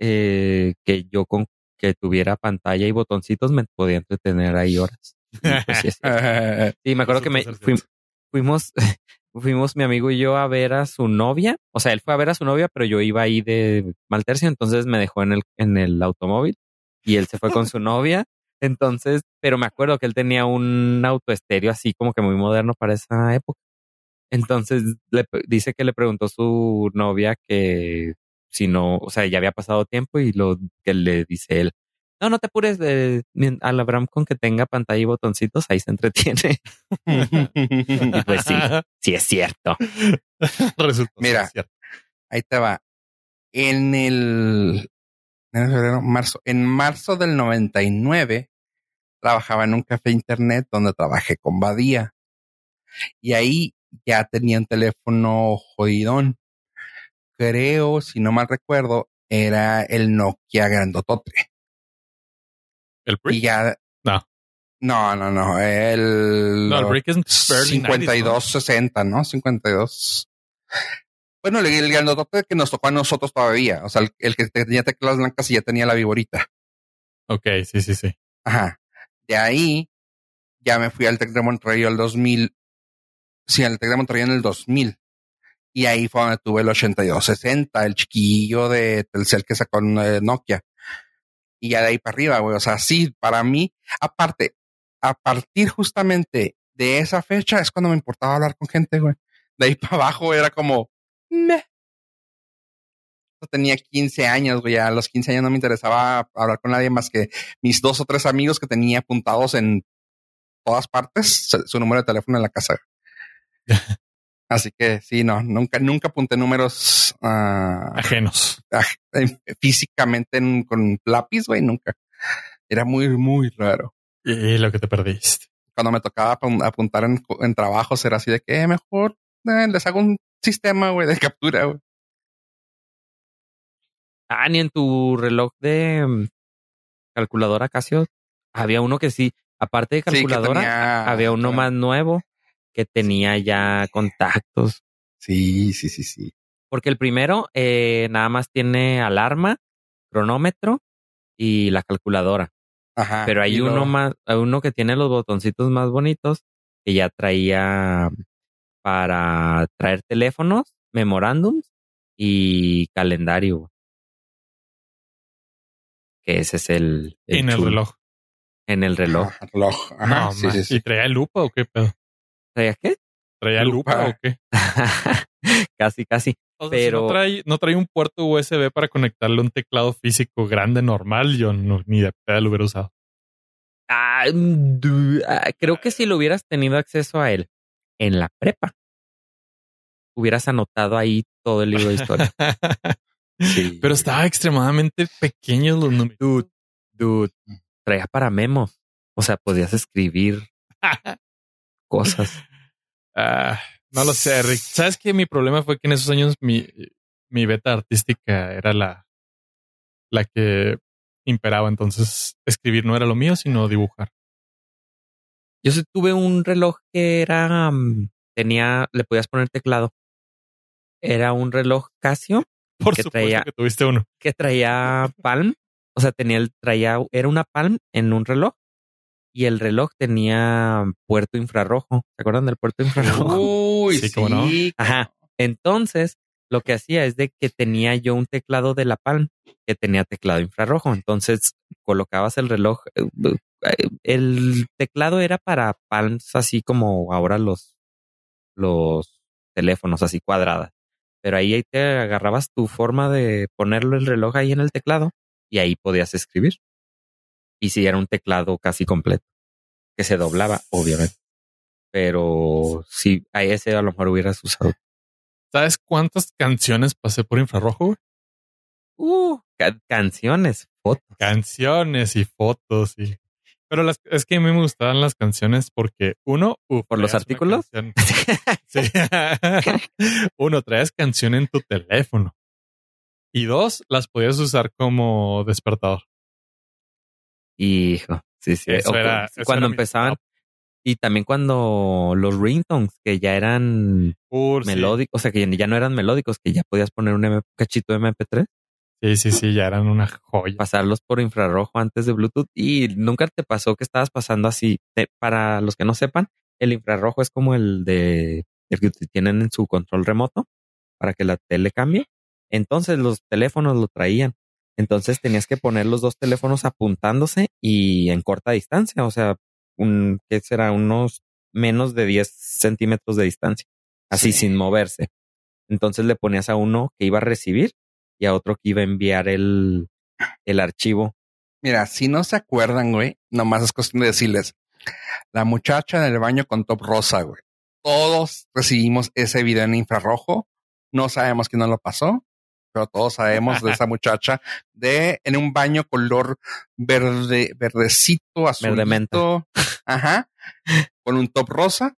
eh, que yo con que tuviera pantalla y botoncitos me podía entretener ahí horas. Y, pues, sí, me acuerdo que me fui- fuimos, fuimos mi amigo y yo a ver a su novia. O sea, él fue a ver a su novia, pero yo iba ahí de mal tercio, entonces me dejó en el, en el automóvil y él se fue con su novia. Entonces, pero me acuerdo que él tenía un auto estéreo así como que muy moderno para esa época. Entonces le, dice que le preguntó su novia que si no, o sea, ya había pasado tiempo y lo que le dice él, no, no te apures de, al Abraham con que tenga pantalla y botoncitos, ahí se entretiene. Y pues sí, sí es cierto. Mira. cierto. Ahí te va. En el en febrero, marzo, en marzo del 99 trabajaba en un café internet donde trabajé con Badía. Y ahí ya tenía un teléfono jodidón. Creo, si no mal recuerdo, era el Nokia grandotote. El Y Prick. ya, No. No, no, no. El, No, el Brick es early 52, 90s, 60, ¿no? 52. Bueno, el, el grandotote que nos tocó a nosotros todavía. O sea, el, el que tenía teclas blancas y ya tenía la viborita. Ok, sí, sí, sí. Ajá. De ahí ya me fui al Tec de Monterrey al 2000. Sí, al Tec de Monterrey en el 2000. Y ahí fue donde tuve el 8260, el chiquillo de Telcel que sacó eh, Nokia. Y ya de ahí para arriba, güey. O sea, sí, para mí, aparte, a partir justamente de esa fecha es cuando me importaba hablar con gente, güey. De ahí para abajo era como, meh. Yo tenía 15 años, güey. A los 15 años no me interesaba hablar con nadie más que mis dos o tres amigos que tenía apuntados en todas partes, su, número de teléfono en la casa. Así que sí, no, nunca, nunca apunté números ah, Ajenos. aj- en- físicamente en- con lápiz, güey, nunca. Era muy, muy raro. Y lo que te perdiste. Cuando me tocaba apun- apuntar en, en trabajos, era así de que eh, mejor eh, les hago un sistema, güey, de captura, güey. Ah, ni en tu reloj de mm, calculadora Casio había uno que sí, aparte de Sí, calculadora, tenía- había uno más nuevo que tenía ya contactos. Sí, sí, sí, sí. Porque el primero eh, nada más tiene alarma, cronómetro y la calculadora. Ajá. Pero hay uno lo- más, hay uno que tiene los botoncitos más bonitos que ya traía para traer teléfonos, memorándums y calendario. Que ese es el, en el reloj. En el reloj. Ajá, reloj. Ajá, no, sí, sí, sí. ¿Y traía lupa o qué pedo? ¿Sabías qué? ¿Traía lupa, Lupa. o qué? casi, casi. O sea, Pero- si no trae, no trae un puerto USB para conectarle a un teclado físico grande normal, yo no, ni de pedo lo hubiera usado. Ah, ah, creo que si lo hubieras tenido acceso a él en la prepa, hubieras anotado ahí todo el libro de historia. Sí. Pero estaba extremadamente pequeños los números. Dude, dude, traía para memos. O sea, podías escribir cosas. Ah, no lo sé, Rick. ¿Sabes que Mi problema fue que en esos años mi, mi beta artística era la, la que imperaba. Entonces, escribir no era lo mío, sino dibujar. Yo sí tuve un reloj que era, mm, tenía, le podías poner teclado. Era un reloj Casio Por Que supuesto traía- que tuviste uno. que traía Palm. O sea, tenía el, traía, era una Palm en un reloj. Y el reloj tenía puerto infrarrojo. ¿Se acuerdan del puerto infrarrojo? Uy, Sí, sí. cómo no. Ajá. Entonces, lo que hacía es de que tenía yo un teclado de la Palm que tenía teclado infrarrojo. Entonces, colocabas el reloj. eh, eh, El teclado era para Palms así como ahora los, los teléfonos así cuadradas. Pero ahí, ahí te agarrabas tu forma de ponerlo el reloj ahí en el teclado y ahí podías escribir. Y si era un teclado casi completo, que se doblaba, obviamente. Pero si a ese a lo mejor hubieras usado. ¿Sabes cuántas canciones pasé por infrarrojo? güey? Uh, ca- canciones, fotos. Canciones y fotos y. Pero las, es que a mí me gustaban las canciones porque uno, uf, ¿Por los artículos? Sí. uno, traes canción en tu teléfono. Y dos, las podías usar como despertador. Hijo, sí, sí. Eso era- eso cuando era empezaban. Y también cuando los ringtones, que ya eran sí. melódicos, o sea, que ya no eran melódicos, que ya podías poner un M- cachito de MP3, Sí, sí, sí, ya eran una joya. pasarlos por infrarrojo antes de Bluetooth. Y nunca te pasó que estabas pasando así. Para los que no sepan, el infrarrojo es como el de el que tienen en su control remoto para que la tele cambie. Entonces los teléfonos lo traían. Entonces tenías que poner los dos teléfonos apuntándose y en corta distancia, o sea, un, ¿qué será? Unos menos de 10 centímetros de distancia, así Sí. sin moverse. Entonces le ponías a uno que iba a recibir y a otro que iba a enviar el, el archivo. Mira, si no se acuerdan, güey, nomás es cuestión de decirles. La muchacha en el baño con top rosa, güey. Todos recibimos ese video en infrarrojo. No sabemos quién nos lo pasó, pero todos sabemos de esa muchacha de en un baño color verde, verdecito, azulito. Verde menta. Ajá. Con un top rosa,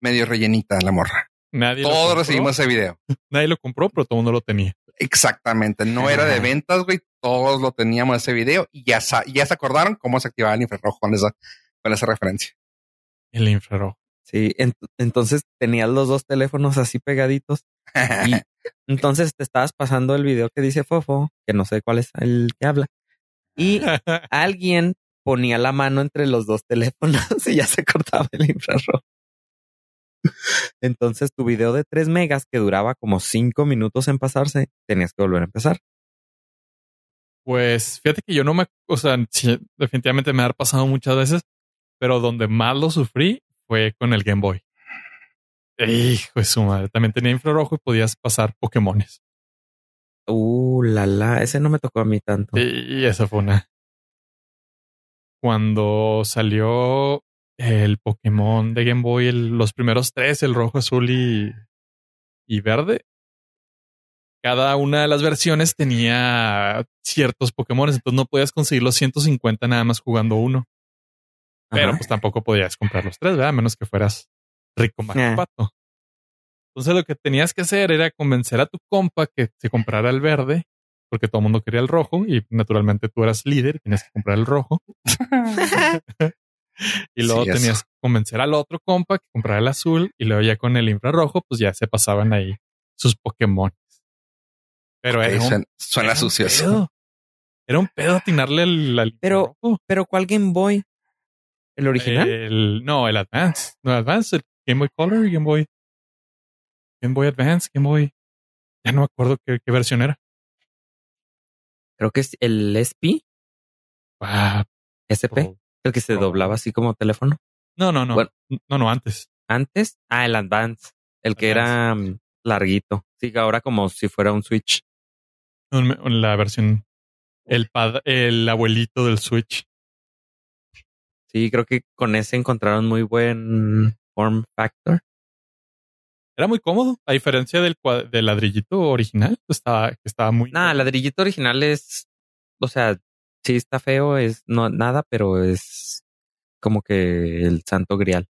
medio rellenita la morra. Nadie Todos recibimos ese video. Nadie lo compró, pero todo el mundo lo tenía. Exactamente. No era de ventas, güey. todos lo teníamos ese video y ya, ya se acordaron cómo se activaba el infrarrojo con esa, con esa referencia. El infrarrojo. Sí, entonces tenías los dos teléfonos así pegaditos y entonces te estabas pasando el video que dice Fofo, que no sé cuál es el que habla. Y alguien ponía la mano entre los dos teléfonos y ya se cortaba el infrarrojo. Entonces tu video de 3 megas que duraba como 5 minutos en pasarse, tenías que volver a empezar. Pues fíjate que yo no me, o sea, definitivamente me ha pasado muchas veces, pero donde más lo sufrí fue con el Game Boy. Hijo de su madre, también tenía infrarrojo y podías pasar Pokémones. Uh, la la, ese no me tocó a mí tanto. Y esa fue una. Cuando salió el Pokémon de Game Boy, los primeros tres, el rojo, azul y, y verde, cada una de las versiones tenía ciertos Pokémon, entonces no podías conseguir los 150 nada más jugando uno. Pero pues tampoco podías comprar los tres, ¿verdad? A menos que fueras rico pato. Entonces lo que tenías que hacer era convencer a tu compa que se comprara el verde, porque todo el mundo quería el rojo y naturalmente tú eras líder, tienes que comprar el rojo. y luego tenías que convencer al otro compa que comprara el azul y luego ya con el infrarrojo pues ya se pasaban ahí sus Pokémon. Pero era un, suena, sucio Era un pedo atinarle al, Pero, pero ¿cuál Game Boy? ¿El original? El, no, el Advance. No, Advance, el Game Boy Color y Game Boy. Game Boy Advance, Game Boy. Ya no me acuerdo qué, versión era. Creo que es el SP. Ah, SP. el que se doblaba así como teléfono. No, no, no. no, no, antes. Antes. Ah, el Advance. El que era mm, larguito. Sí, ahora como si fuera un Switch. La versión. El, el abuelito del Switch. Sí, creo que con ese encontraron muy buen form factor. Era muy cómodo, a diferencia del, del ladrillito original, estaba, estaba muy. Nada, el ladrillito original es, o sea, sí está feo, es no nada, pero es como que el santo grial,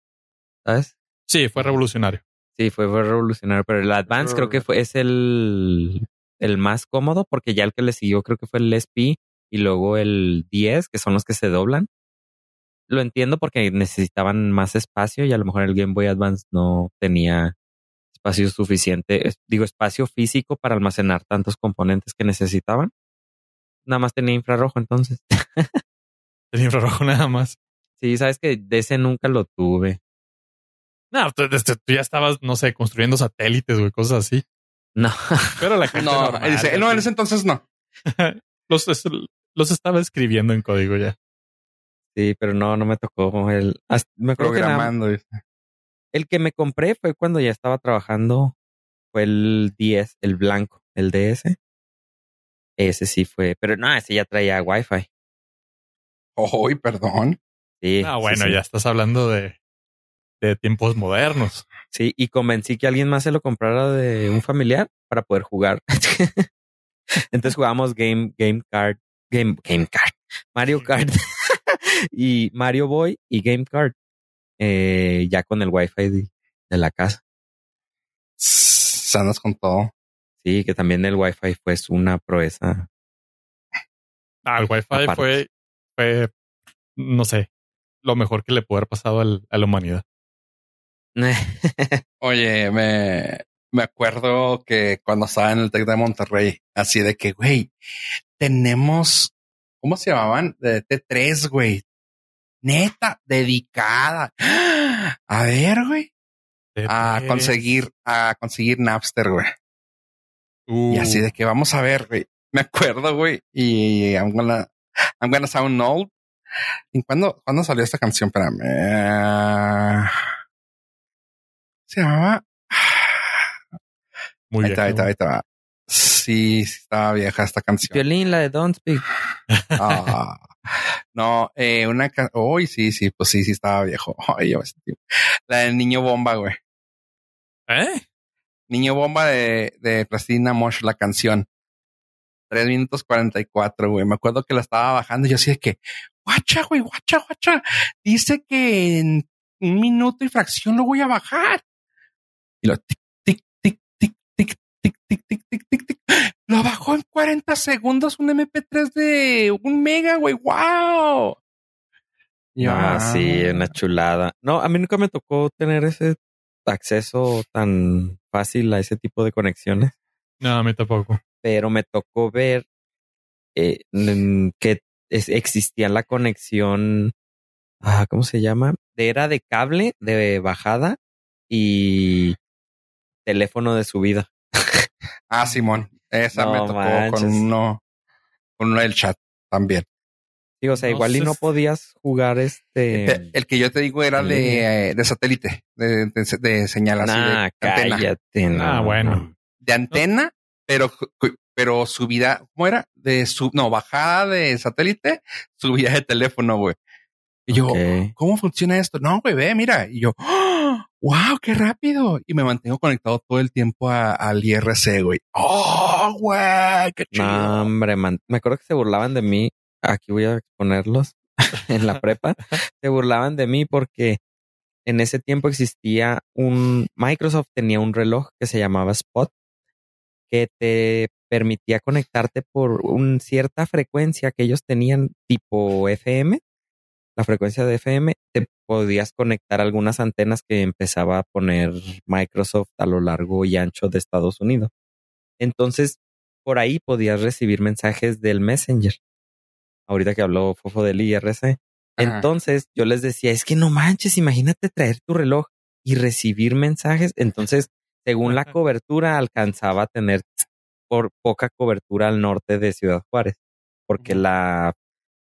¿sabes? Sí, fue revolucionario. Sí, fue, revolucionario, pero el Advance creo que fue, es el, el más cómodo porque ya el que le siguió creo que fue el SP y luego el 10, que son los que se doblan. Lo entiendo porque necesitaban más espacio y a lo mejor el Game Boy Advance no tenía espacio suficiente, digo, espacio físico para almacenar tantos componentes que necesitaban. Nada más tenía infrarrojo entonces. Tenía infrarrojo nada más. Sí, sabes que de ese nunca lo tuve. No, tú, ya estabas, no sé, construyendo satélites o cosas así. No. Pero la gente. No, no, en ese entonces no. los, los estaba escribiendo en código ya. Sí, pero no, no me tocó el. Me Programando. el que me compré fue cuando ya estaba trabajando. Fue el 10, el blanco, el DS. Ese sí fue, pero no, ese ya traía Wi-Fi. Oh, perdón. Sí. Ah, bueno, ya estás hablando de de tiempos modernos. Sí, y convencí que alguien más se lo comprara de un familiar para poder jugar. Entonces jugamos Game, Game Card, Game, Game Card, Mario Kart y Mario Boy y Game Card. Eh, ya con el Wi-Fi de, la casa. Sanas con todo. Sí, que también el Wi-Fi fue una proeza. Ah, el Wi-Fi fue, fue, no sé, lo mejor que le pudo haber pasado a la humanidad. Oye, me, me acuerdo que cuando estaba en el Tec de Monterrey, así de que, güey, tenemos, ¿cómo se llamaban? De T3, güey. Neta, dedicada. A ver, güey. A conseguir, a conseguir Napster, güey. Y así de uh. que vamos a ver, güey. Me acuerdo, güey. Y I'm gonna, I'm gonna sound old. ¿Y cuándo, cuándo salió esta canción? Espérame se llamaba. Muy ahí está, ahí está, ahí está. Sí, sí, estaba vieja esta canción. Violín, la de Don't Speak. Ah, no, eh, una Uy, sí, sí, pues sí, sí estaba viejo. Ay, yo La del niño bomba, güey. ¿Eh? Niño bomba de, de Plastina Mosh, la canción. Tres minutos cuarenta y cuatro, güey. Me acuerdo que la estaba bajando y yo así de que, guacha, güey, guacha, guacha. Dice que en un minuto y fracción lo voy a bajar. Y lo tic, tic, tic, tic, tic, tic, tic, tic, tic, tic, tic. Lo bajó en 40 segundos un MP3 de un mega, güey. ¡Wow! Ah, sí, una chulada. No, a mí nunca me tocó tener ese acceso tan fácil a ese tipo de conexiones. No, a mí tampoco. Pero me tocó ver eh, que existía la conexión, ah, ¿cómo se llama? Era de cable, de bajada y teléfono de subida. ah, Simón. Esa me tocó con uno, con uno del chat también. Sí, o sea, igual y no podías jugar este. El, que yo te digo era de, de satélite, de, de, señal así de antena. ah, bueno. De antena, pero, pero subida, ¿cómo era? De su, no, bajada de satélite, subida de teléfono, güey. Y yo, ¿cómo funciona esto? No, güey, ve, mira. Y yo, wow, qué rápido. Y me mantengo conectado todo el tiempo al IRC, güey. Oh, güey, qué chido. No, hombre, man. Me acuerdo que se burlaban de mí. Aquí voy a exponerlos en la prepa. se burlaban de mí porque en ese tiempo existía un, Microsoft tenía un reloj que se llamaba Spot que te permitía conectarte por una cierta frecuencia que ellos tenían tipo FM la frecuencia de FM, te podías conectar algunas antenas que empezaba a poner Microsoft a lo largo y ancho de Estados Unidos. Entonces, por ahí podías recibir mensajes del Messenger. Ahorita que habló Fofo del IRC. Entonces, yo les decía, es que no manches, imagínate traer tu reloj y recibir mensajes. Entonces, según la cobertura, alcanzaba a tener por poca cobertura al norte de Ciudad Juárez, porque la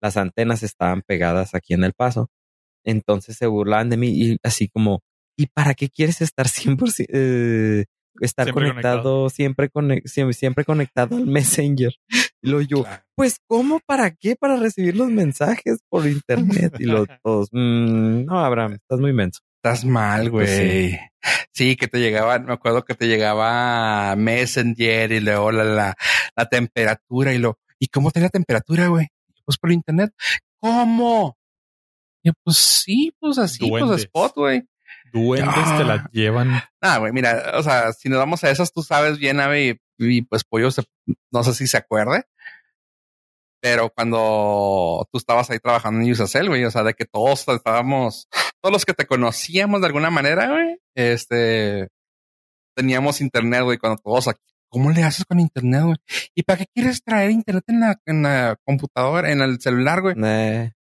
las antenas estaban pegadas aquí en el paso. Entonces se burlaban de mí y así como, ¿y para qué quieres estar siempre, eh, estar conectado, Siempre, siempre, conectado al Messenger? Y lo yo, pues ¿cómo? ¿Para qué? Para recibir los mensajes por internet. Y los todos, mm, no, Abraham, estás muy menso. Estás mal, pues güey. sí. que te llegaba, me acuerdo que te llegaba Messenger y luego la, la, la temperatura y lo, ¿y cómo tenía la temperatura, güey? Pues por internet. ¿Cómo? Y pues sí, pues así, pues spot, güey. Duendes te la llevan. Ah, güey, mira, o sea, si nos vamos a esas, tú sabes bien, Ave, y, pues Pollo, no sé si se acuerde, pero cuando tú estabas ahí trabajando en Usacell, güey, o sea, de que todos estábamos, todos los que te conocíamos de alguna manera, güey, este, teníamos internet, güey, cuando todos aquí ¿Cómo le haces con internet, güey? ¿Y para qué quieres traer internet en la, en la computadora, en el celular, güey?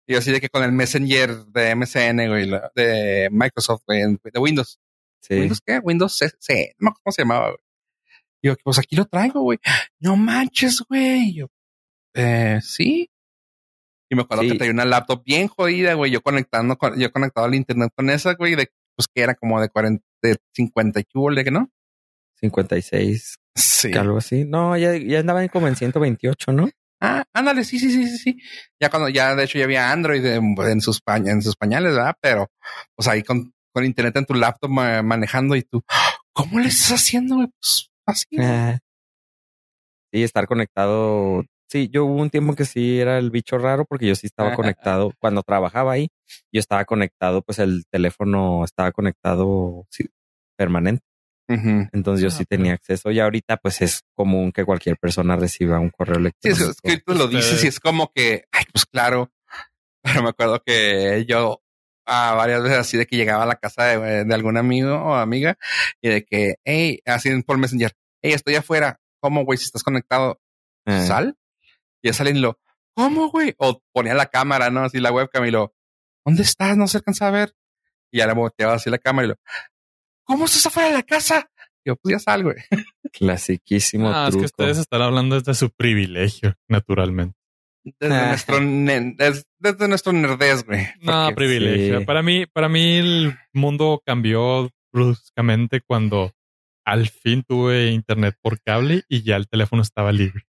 Y así de que con el Messenger de MSN, güey, de Microsoft, güey, de Windows. Sí. ¿Windows qué? Windows C, no cómo se llamaba, güey. Y yo, pues aquí lo traigo, güey. No manches, güey. Yo, eh, sí. Y me acuerdo que traía una laptop bien jodida, güey. Yo conectando, con, yo conectado al internet con esa, güey, de, pues que era como de 40, de 50 y de que no. 56 Sí. Algo así. No, ya, ya andaban como en 128, ¿no? Ah, ándale, sí, sí, sí, sí, sí. Ya cuando, ya de hecho ya había Android en, sus, en sus pañales, ¿verdad? Pero, pues ahí con, con internet en tu laptop manejando y tú, ¿cómo le estás haciendo? Pues así. Ah. sí, estar conectado. Sí, yo hubo un tiempo que sí era el bicho raro porque yo sí estaba conectado. Cuando trabajaba ahí, yo estaba conectado, pues el teléfono estaba conectado sí, permanente. Entonces yo ah, sí tenía acceso y ahorita pues es común que cualquier persona reciba un correo electrónico. Sí, es que tú lo dices y es como que, ay, pues claro, pero me acuerdo que yo a varias veces así de que llegaba a la casa de, algún amigo o amiga y de que, hey, así por Messenger, hey, estoy afuera, ¿cómo, güey? Si estás conectado, eh. sal. Y ya salen lo, ¿cómo, güey? O ponía la cámara, ¿no? Así la webcam y lo, ¿dónde estás? No se alcanza a ver. Y ya le volteaba así la cámara y lo, ¿cómo estás afuera de la casa? Yo, pues ya salgo, güey. Clasiquísimo ah, Es que ustedes están hablando desde su privilegio, naturalmente. Desde ah. nuestro desde, nuestro nerdez, güey. No, privilegio. Para mí, para mí el mundo cambió bruscamente cuando al fin tuve internet por cable y ya el teléfono estaba libre.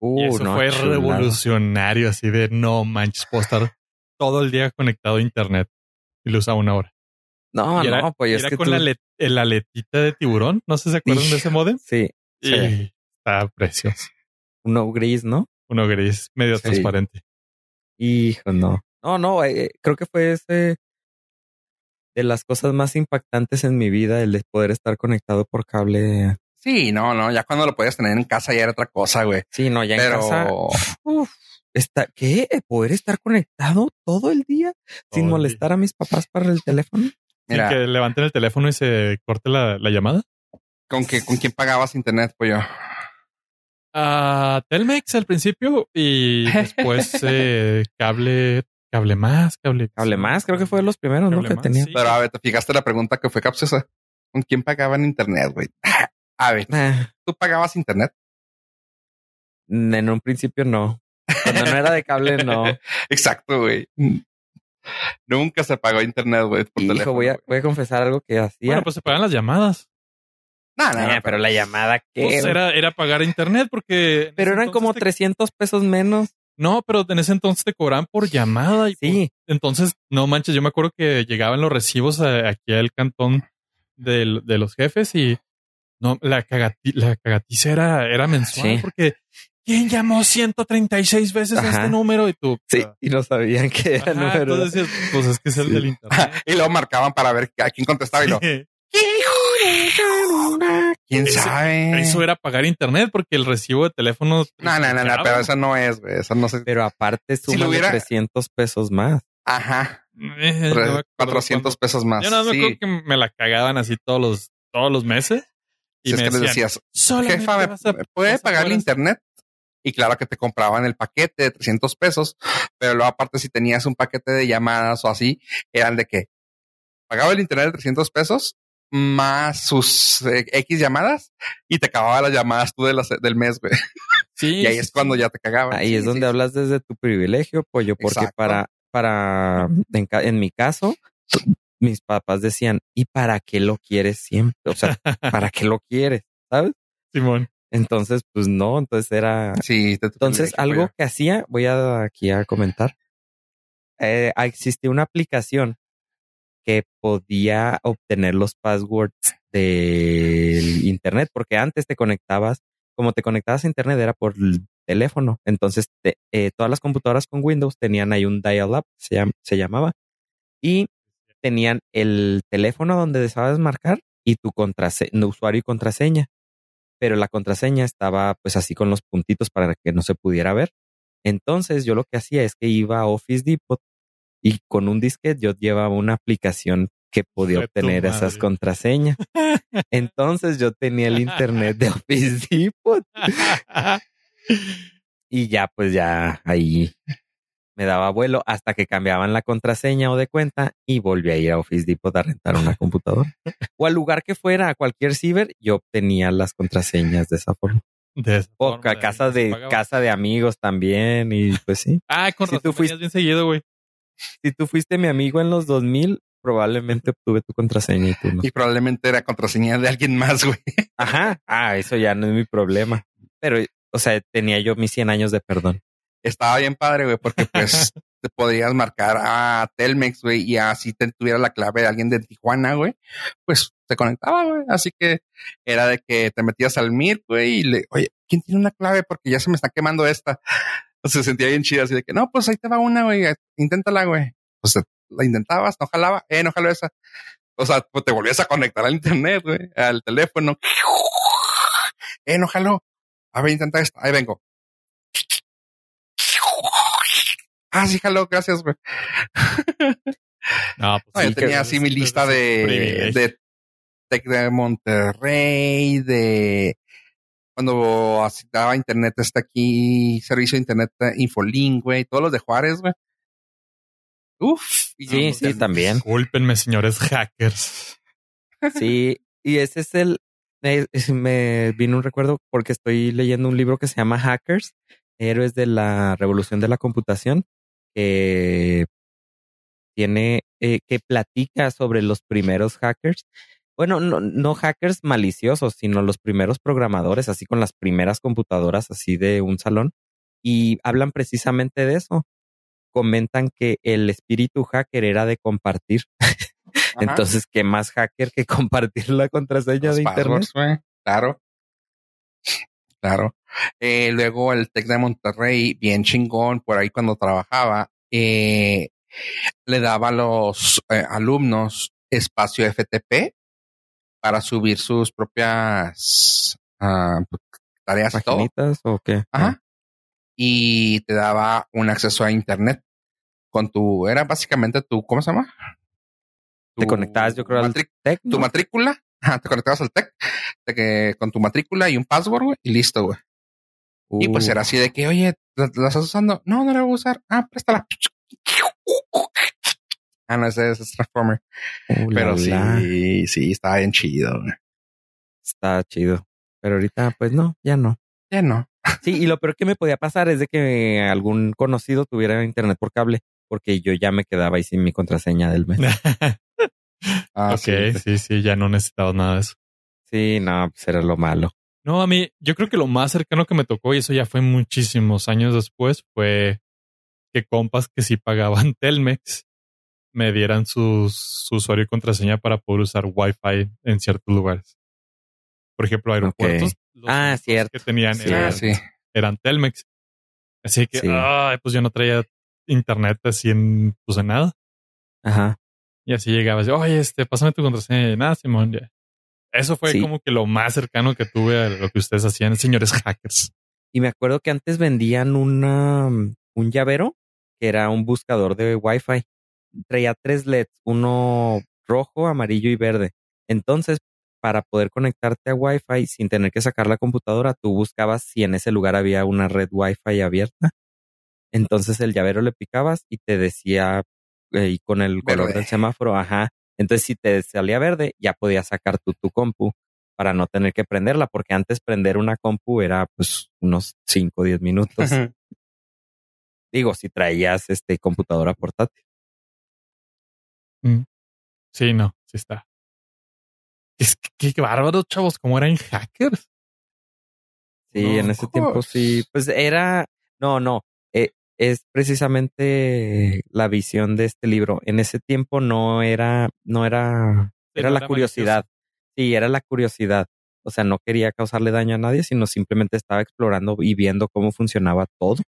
Uh, y eso fue revolucionario, así de no manches, puedo estar todo el día conectado a internet y lo usaba una hora. No, no, pues era con la, aletita de tiburón. No sé si se acuerdan de ese modem. Sí. sí. Está precioso. Uno gris, ¿no? Uno gris, medio transparente. Hijo, no. No, no, eh, creo que fue ese de las cosas más impactantes en mi vida, el de poder estar conectado por cable Sí, no, no, ya cuando lo podías tener en casa ya era otra cosa, güey. Sí, no, ya Pero en casa. uf, está, ¿Qué? ¿Poder estar conectado todo el día sin día. molestar a mis papás para el teléfono? Mira, que levanten el teléfono y se corte la, la llamada. con que con quién pagabas internet, pues yo. A Telmex al principio y después eh, cable, cable más, cable. Hable más, creo que fue de los primeros, ¿no? Cable Que más, tenía. sí. Pero a ver, te fijaste la pregunta que fue capciosa. ¿Con quién pagaban internet, güey? A ver, Ah, ¿tú pagabas internet? en un principio no. Cuando no era de cable, no. Exacto, güey. Nunca se pagó internet, güey, por Hijo, teléfono. voy a, voy a confesar algo que hacía. Bueno, pues se pagan las llamadas. No, no, no, Eh, pero la llamada que. Pues era, era pagar internet porque. pero eran como te- 300 pesos menos. No, pero en ese entonces te cobraban por llamada. Y por- Sí, entonces, no manches, yo me acuerdo que llegaban los recibos a- aquí al cantón del- de los jefes y no, la, cagati- la cagatiza era, era mensual Sí. porque ¿quién llamó 136 veces a Ajá. este número? Y tú, sí. y no sabían que era ajá, número. entonces decías, pues es que es el Sí. del internet. y luego marcaban para ver a quién contestaba y lo. ¿Quién Eso- sabe? Eso era pagar internet porque el recibo de teléfono. No, no, no, no, pero eso no es, güey. Eso no sé. Pero aparte Si lo suman hubiera- 300 pesos más. Ajá. Eh, no me Tres- acuerdo 400 cuánto. pesos más. Yo no me sí. acuerdo que me la cagaban así todos los, todos los meses. Y Si es me que les decías, "Solamente jefa, ¿me vas a- puede vas a pagar el poder hacer-". internet? Y claro que te compraban el paquete de 300 pesos, pero luego aparte si tenías un paquete de llamadas o así, eran de que pagaba el internet de 300 pesos más sus eh, X llamadas y te acababa las llamadas tú de las- del mes, güey. Sí, Y ahí es cuando ya te cagaban. Ahí Sí, es sí, donde sí. hablas desde tu privilegio, pollo, porque Exacto. para, para, en, en mi caso, mis papás decían, ¿y para qué lo quieres siempre? O sea, ¿para qué lo quieres? ¿Sabes? Simón. Entonces, pues no, entonces era, Sí, entonces algo que hacía, voy a aquí a comentar, eh, existía una aplicación que podía obtener los passwords del internet, porque antes te conectabas, como te conectabas a internet era por el teléfono, entonces te- eh, todas las computadoras con Windows tenían ahí un dial-up, se, llam- se llamaba, y tenían el teléfono donde deseabas marcar y tu contrase- usuario y contraseña, pero la contraseña estaba pues así con los puntitos para que no se pudiera ver. Entonces yo lo que hacía es que iba a Office Depot y con un disquete yo llevaba una aplicación que podía obtener esas contraseñas. Entonces yo tenía el internet de Office Depot y ya pues ya ahí me daba vuelo hasta que cambiaban la contraseña o de cuenta y volví a ir a Office Depot a rentar una computadora. o al lugar que fuera, a cualquier ciber, yo obtenía las contraseñas de esa forma. De esa O forma, a casa de casa de amigos también y pues sí. Ah, con Si razón tú fuiste- bien seguido, güey. Si tú fuiste mi amigo en los 2000, probablemente obtuve tu contraseña y tú no. Y probablemente era contraseña de alguien más, güey. Ajá. Ah, eso ya no es mi problema. Pero, o sea, tenía yo mis 100 años de perdón. Estaba bien padre, güey, porque pues te podrías marcar a Telmex, güey, y así te tuviera la clave de alguien de Tijuana, güey, pues se conectaba, güey. Así que era de que te metías al MIR, güey, y le, oye, ¿quién tiene una clave? Porque ya se me está quemando esta. Se sentía bien chida, así de que no, pues ahí te va una, güey, inténtala, güey. Pues la intentabas, no jalaba, eh, no jaló esa. O sea, pues te volvías a conectar al internet, güey, al teléfono. Eh, no jaló. A ver, intenta esta. Ahí vengo. Ah, sí, jaló, gracias, güey. No, pues No, yo sí, tenía así mi lista de, de Tec de Monterrey, de cuando así daba internet está aquí, servicio de internet eh, Infolink, güey, todos los de Juárez, güey. Uf. y Sí, sí, también. Discúlpenme, señores hackers. Sí, y ese es el. Me vino un recuerdo porque estoy leyendo un libro que se llama Hackers, Héroes de la Revolución de la Computación, que tiene, eh, que platica sobre los primeros hackers. Bueno, no, no hackers maliciosos, sino los primeros programadores, así con las primeras computadoras así de un salón. Y hablan precisamente de eso. Comentan que el espíritu hacker era de compartir. Entonces, ¿qué más hacker que compartir la contraseña los de internet? passwords, Claro. Claro. Eh, luego el Tec de Monterrey, bien chingón, por ahí cuando trabajaba, eh, le daba a los eh, alumnos espacio FTP para subir sus propias ah, tareas y todo. ¿Paginitas o qué? Ajá. Y te daba un acceso a internet con tu, era básicamente tu, ¿cómo se llama? Te conectabas, yo creo, al matri- Tec, tu matrícula, te conectabas al TEC, de que, con tu matrícula y un password, güey, y listo, güey. Y pues era así de que, oye, ¿la, la estás usando? No, no la voy a usar. Ah, préstala. Ah, no, ese, ese es Transformer. uh, Pero la. sí, sí, estaba bien chido. güey. Está chido. Pero ahorita, pues no, ya no. Ya no. Sí, y lo peor que me podía pasar es de que algún conocido tuviera internet por cable, porque yo ya me quedaba ahí sin mi contraseña del mes. Ah, ok, sí. sí, sí, ya no necesitaba nada de eso. Sí, no, pues era lo malo. No, a mí, yo creo que lo más cercano que me tocó, y eso ya fue muchísimos años después, fue que compas que sí pagaban Telmex me dieran sus, su usuario y contraseña para poder usar Wi-Fi en ciertos lugares. Por ejemplo, aeropuertos. los Ah, cierto. Que tenían Sí. eran, sí. eran Telmex. Así que, Sí. ay, pues yo no traía internet así en, pues en nada. Ajá. Y así llegabas, oye, este, pásame tu contraseña. Y nada, Simón, ya. Eso fue Sí. como que lo más cercano que tuve a lo que ustedes hacían, señores hackers. Y me acuerdo que antes vendían una, un llavero que era un buscador de Wi-Fi. Traía tres LEDs, uno rojo, amarillo y verde. Entonces, para poder conectarte a Wi-Fi sin tener que sacar la computadora, tú buscabas si en ese lugar había una red Wi-Fi abierta. Entonces el llavero le picabas y te decía, eh, y con el color Verde. del semáforo, ajá. Entonces, si te salía verde, ya podías sacar tu, tu compu para no tener que prenderla, porque antes prender una compu era pues unos 5 o 10 minutos. Digo, si traías este computadora portátil. Sí, no, sí está. Es que qué bárbaros, chavos, como eran hackers. Sí, No, en ese tiempo sí, pues era, no, no, es precisamente la visión de este libro. En ese tiempo no era, no era, Sí, era no la era curiosidad. Sí, era la curiosidad. O sea, no quería causarle daño a nadie, sino simplemente estaba explorando y viendo cómo funcionaba todo.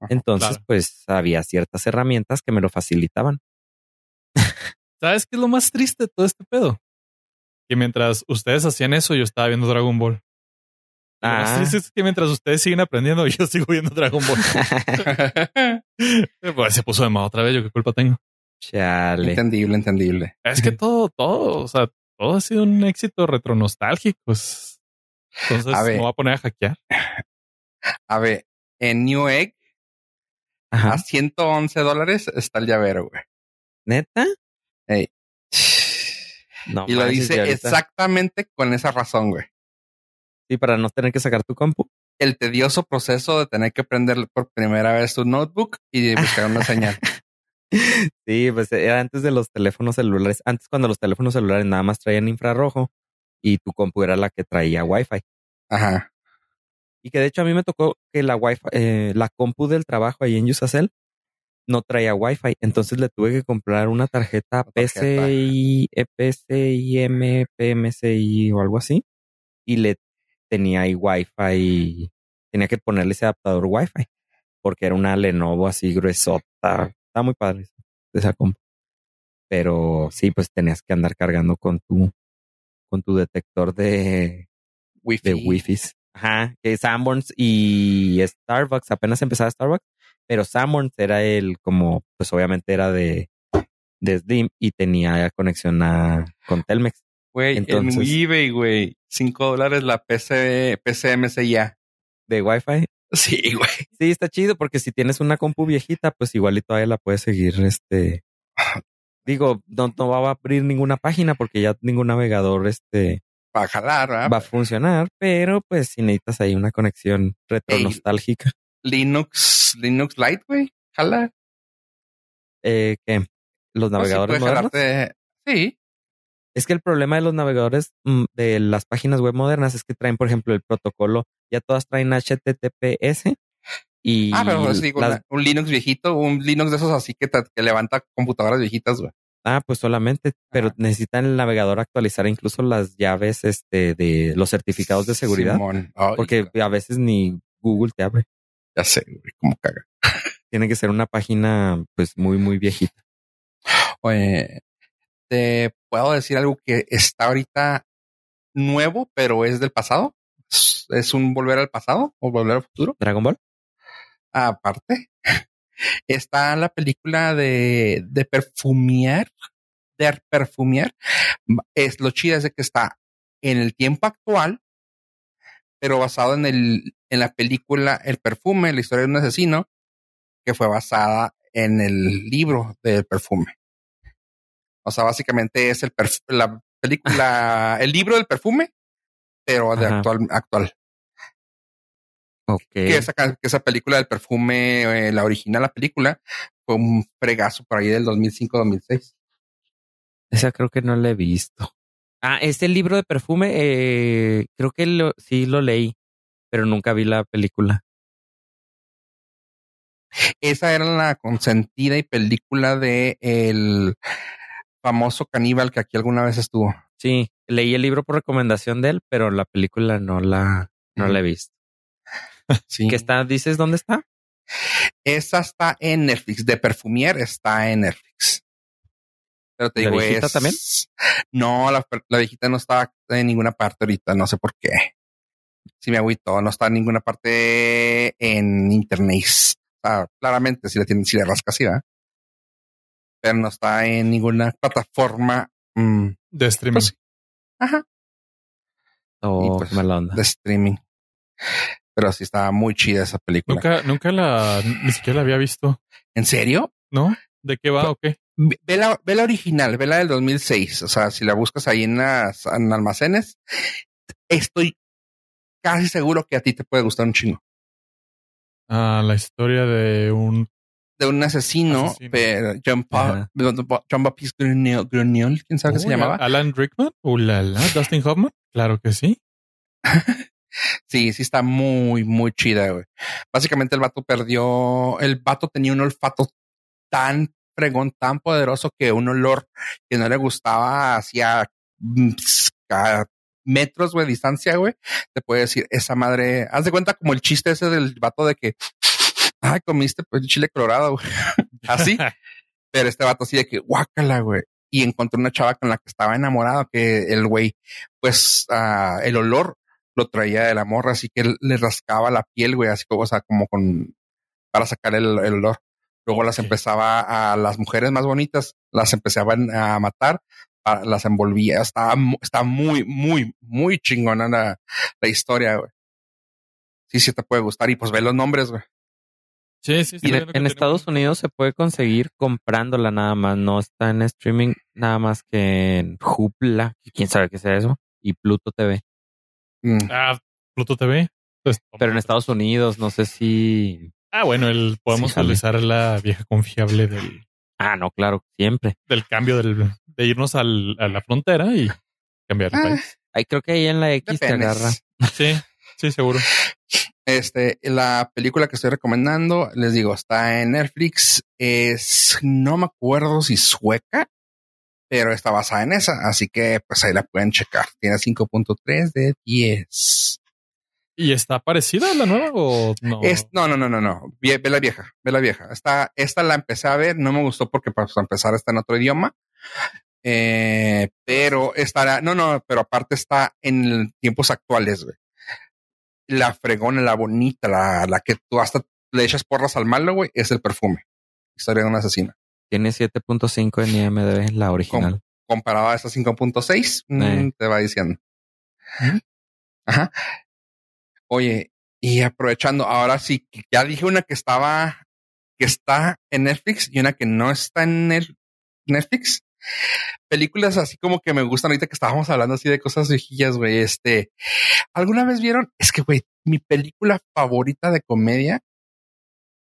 Ajá, Entonces, claro. pues había ciertas herramientas que me lo facilitaban. ¿Sabes qué es lo más triste de todo este pedo? Que mientras ustedes hacían eso, yo estaba viendo Dragon Ball. Ah. triste es que mientras ustedes siguen aprendiendo, yo sigo viendo Dragon Ball. pues se puso de moda otra vez, yo qué culpa tengo. Chale. entendible, entendible. Es que todo, todo, o sea, todo ha sido un éxito retronostálgico. Entonces A ver. me voy a poner a hackear. A ver, en New Egg, Ajá. a 111 dólares está el llavero, güey. ¿Neta? No y lo dice exactamente con esa razón, güey. Sí, para no tener que sacar tu compu. El tedioso proceso de tener que prender por primera vez tu notebook y buscar una señal. Sí, pues era antes de los teléfonos celulares. Antes cuando los teléfonos celulares nada más traían infrarrojo y tu compu era la que traía Wi-Fi. Ajá. Y que de hecho a mí me tocó que la Wi-Fi, eh, la compu del trabajo ahí en Usacell no traía Wi-Fi. Entonces le tuve que comprar una tarjeta, tarjeta. PCI, eh, PCIM, PMCI o algo así. Y le tenía ahí Wi-Fi. Tenía que ponerle ese adaptador Wi-Fi porque era una Lenovo así gruesota. Está muy padre esa- compu. Pero sí, pues tenías que andar cargando con tu, con tu detector de, Wi-Fi. de Wi-Fi. Ajá, que Sanborns y Starbucks, apenas empezaba Starbucks, pero Sanborns era el como, pues obviamente era de, de Slim y tenía conexión a, con Telmex. Güey, en eBay, güey, 5 dólares la PC, PCMCIA. De Wi-Fi. Sí, güey. Sí, está chido porque si tienes una compu viejita, pues igual y todavía la puedes seguir, este... Digo, no, no va a abrir ninguna página porque ya ningún navegador este Para jalar, ¿verdad? va a funcionar, pero pues si necesitas ahí una conexión retro nostálgica. Linux, Linux Lite, güey. Jala. Eh, ¿qué? Los Pues navegadores modernos. jalarte- Sí. Es que el problema de los navegadores mm, de las páginas web modernas es que traen, por ejemplo, el protocolo, ya todas traen HTTPS y Ah, pero pues, digo, las- una- un Linux viejito, un Linux de esos así que, te- que levanta computadoras viejitas, güey. ah, pues solamente, pero Ajá. necesitan el navegador actualizar incluso las llaves este de los certificados de seguridad, porque a veces ni Google te abre. Ya sé, güey, cómo caga. Tiene que ser una página pues muy muy viejita. Oye, te puedo decir algo que está ahorita nuevo, pero es del pasado. Es, es un volver al pasado o volver al futuro. Dragon Ball. Aparte, está la película de, de Perfumier. De Perfumier. Es lo chido es de que está en el tiempo actual, pero basado en el, en la película El perfume, la historia de un asesino, que fue basada en el libro del perfume. O sea, básicamente es el la película, el libro del perfume, pero de Ajá. actual, actual. Ok. Que esa, que esa película del perfume, eh, la original, la película, fue un fregazo por ahí del 2005-2006. Esa creo que no la he visto. Ah, este libro de perfume, eh, creo que lo, sí lo leí, pero nunca vi la película. Esa era la consentida y película de el famoso caníbal que aquí alguna vez estuvo. Sí, leí el libro por recomendación de él, pero la película no la, no Ujú. la he visto. Sí. ¿Qué está? ¿Dices dónde está? Esa está en Netflix. De Perfumier está en Netflix. Pero te ¿La digo, viejita es... también? No, la, la viejita no está en ninguna parte ahorita. No sé por qué. Sí me agüito. No está en ninguna parte en internet. O sea, claramente, si le, tienen, si le rascas, sí, ¿verdad? Pero no está en ninguna plataforma mm, De streaming. Pues ajá, Oh, pues, qué mala onda. de streaming. Pero sí estaba muy chida esa película. Nunca, nunca la, ni siquiera la había visto, ¿En serio? ¿no? ¿De qué va o qué? Ve ve la, ve la original, ve la del 2006. O sea, si la buscas ahí en, las, en almacenes, estoy casi seguro que a ti te puede gustar un chingo. Ah, la historia de un De un asesino, Asesino. pero John, John Baptiste ¿quién sabe qué se llamaba? Alan Rickman. Ulala, Dustin Hoffman. Claro que sí. Sí, sí está muy, muy chida, güey. Básicamente el vato perdió, el vato tenía un olfato tan fregón, tan poderoso que un olor que no le gustaba hacia mm, a metros, güey, de distancia, güey, te puede decir, esa madre, haz de cuenta como el chiste ese del vato de que, ay, comiste pues, chile colorado, güey. Así, pero este vato así de que, guácala, güey. Y encontró una chava con la que estaba enamorado, que el güey, pues, ah, el olor lo traía de la morra, así que él le rascaba la piel, güey, así como, o sea, como con, para sacar el, el olor. Luego las empezaba a las mujeres más bonitas, las empezaban a matar, a- las envolvía. Mu- estaba muy, muy, muy chingona la, la historia, güey. Sí, sí te puede gustar. Y pues ve los nombres, güey. Sí, sí, Y sí. de- en Estados Unidos se puede conseguir comprándola nada más, no está en streaming nada más que en Hoopla, quién sabe qué sea eso, y Pluto TV. Mm. Ah, Pluto TV. Pues, Pero en Estados Unidos no sé si... Ah, bueno, el, podemos Sí, utilizar la vieja confiable del, Ah, no, claro, siempre. del cambio del, de irnos al, a la frontera y cambiar de Ah, país. Ahí creo que ahí en la X te depende. agarra. Sí, sí, seguro. Este, la película que estoy recomendando, les digo, está en Netflix. Es, no me acuerdo si sueca, pero está basada en esa. Así que, pues ahí la pueden checar. Tiene 5.3 de 10. ¿Y está parecida a la nueva o no? Es, no, no, no, no, no. Ve, ve la vieja, ve la vieja. Esta, esta la empecé a ver, no me gustó porque pues, para empezar está en otro idioma. Eh, pero estará, no, no, pero aparte está en tiempos actuales, güey. La fregona, la bonita, la, la que tú hasta le echas porras al malo, güey, es el perfume. Historia de un asesino. Tiene 7.5 en IMDb, la original. Comparado a esa 5.6, mm, Eh. te va diciendo. ¿Mm? Ajá. Oye, y aprovechando, ahora sí, que ya dije una que estaba, que está en Netflix y una que no está en el Netflix. Películas así como que me gustan ahorita que estábamos hablando así de cosas viejillas, güey. Este, ¿alguna vez vieron? Es que, güey, mi película favorita de comedia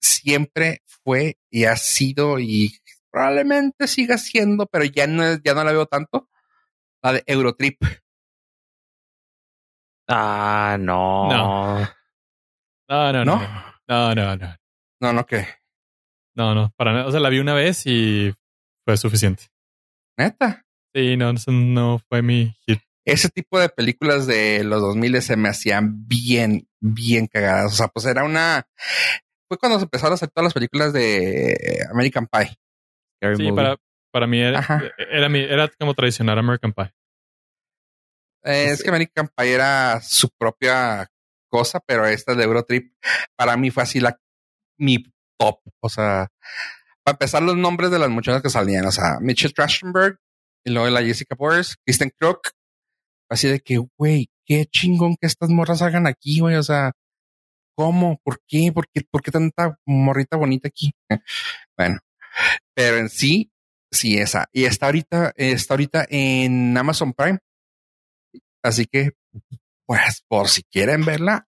siempre fue y ha sido y probablemente siga siendo, pero ya no, es- ya no la veo tanto. La de Eurotrip. Ah, no. No. No, no, no. ¿No? No, no, no. No, no, que No, no. Para nada. O sea, la vi una vez y fue suficiente. Neta. Sí, no, eso no fue mi hit. ese tipo de películas de los 2000 se me hacían bien, bien cagadas. O sea, pues era una. Fue cuando se empezaron a hacer todas las películas de American Pie. Scary Sí, movie. para, para mí era, Ajá. era, mi, era como tradicional American Pie. Eh, es que American Pie era su propia cosa, pero esta de Eurotrip para mí fue así la mi top. O sea, para empezar los nombres de las muchachas que salían, o sea, Mitchell Trachtenberg y luego la Jessica Bores, Kristen Crook, así de que, güey, qué chingón que estas morras salgan aquí, güey, o sea, ¿cómo? ¿Por qué? ¿Por qué, ¿Por qué tanta morrita bonita aquí? bueno, pero en sí, sí esa. Y está ahorita, está ahorita en Amazon Prime. Así que, pues, por si quieren verla,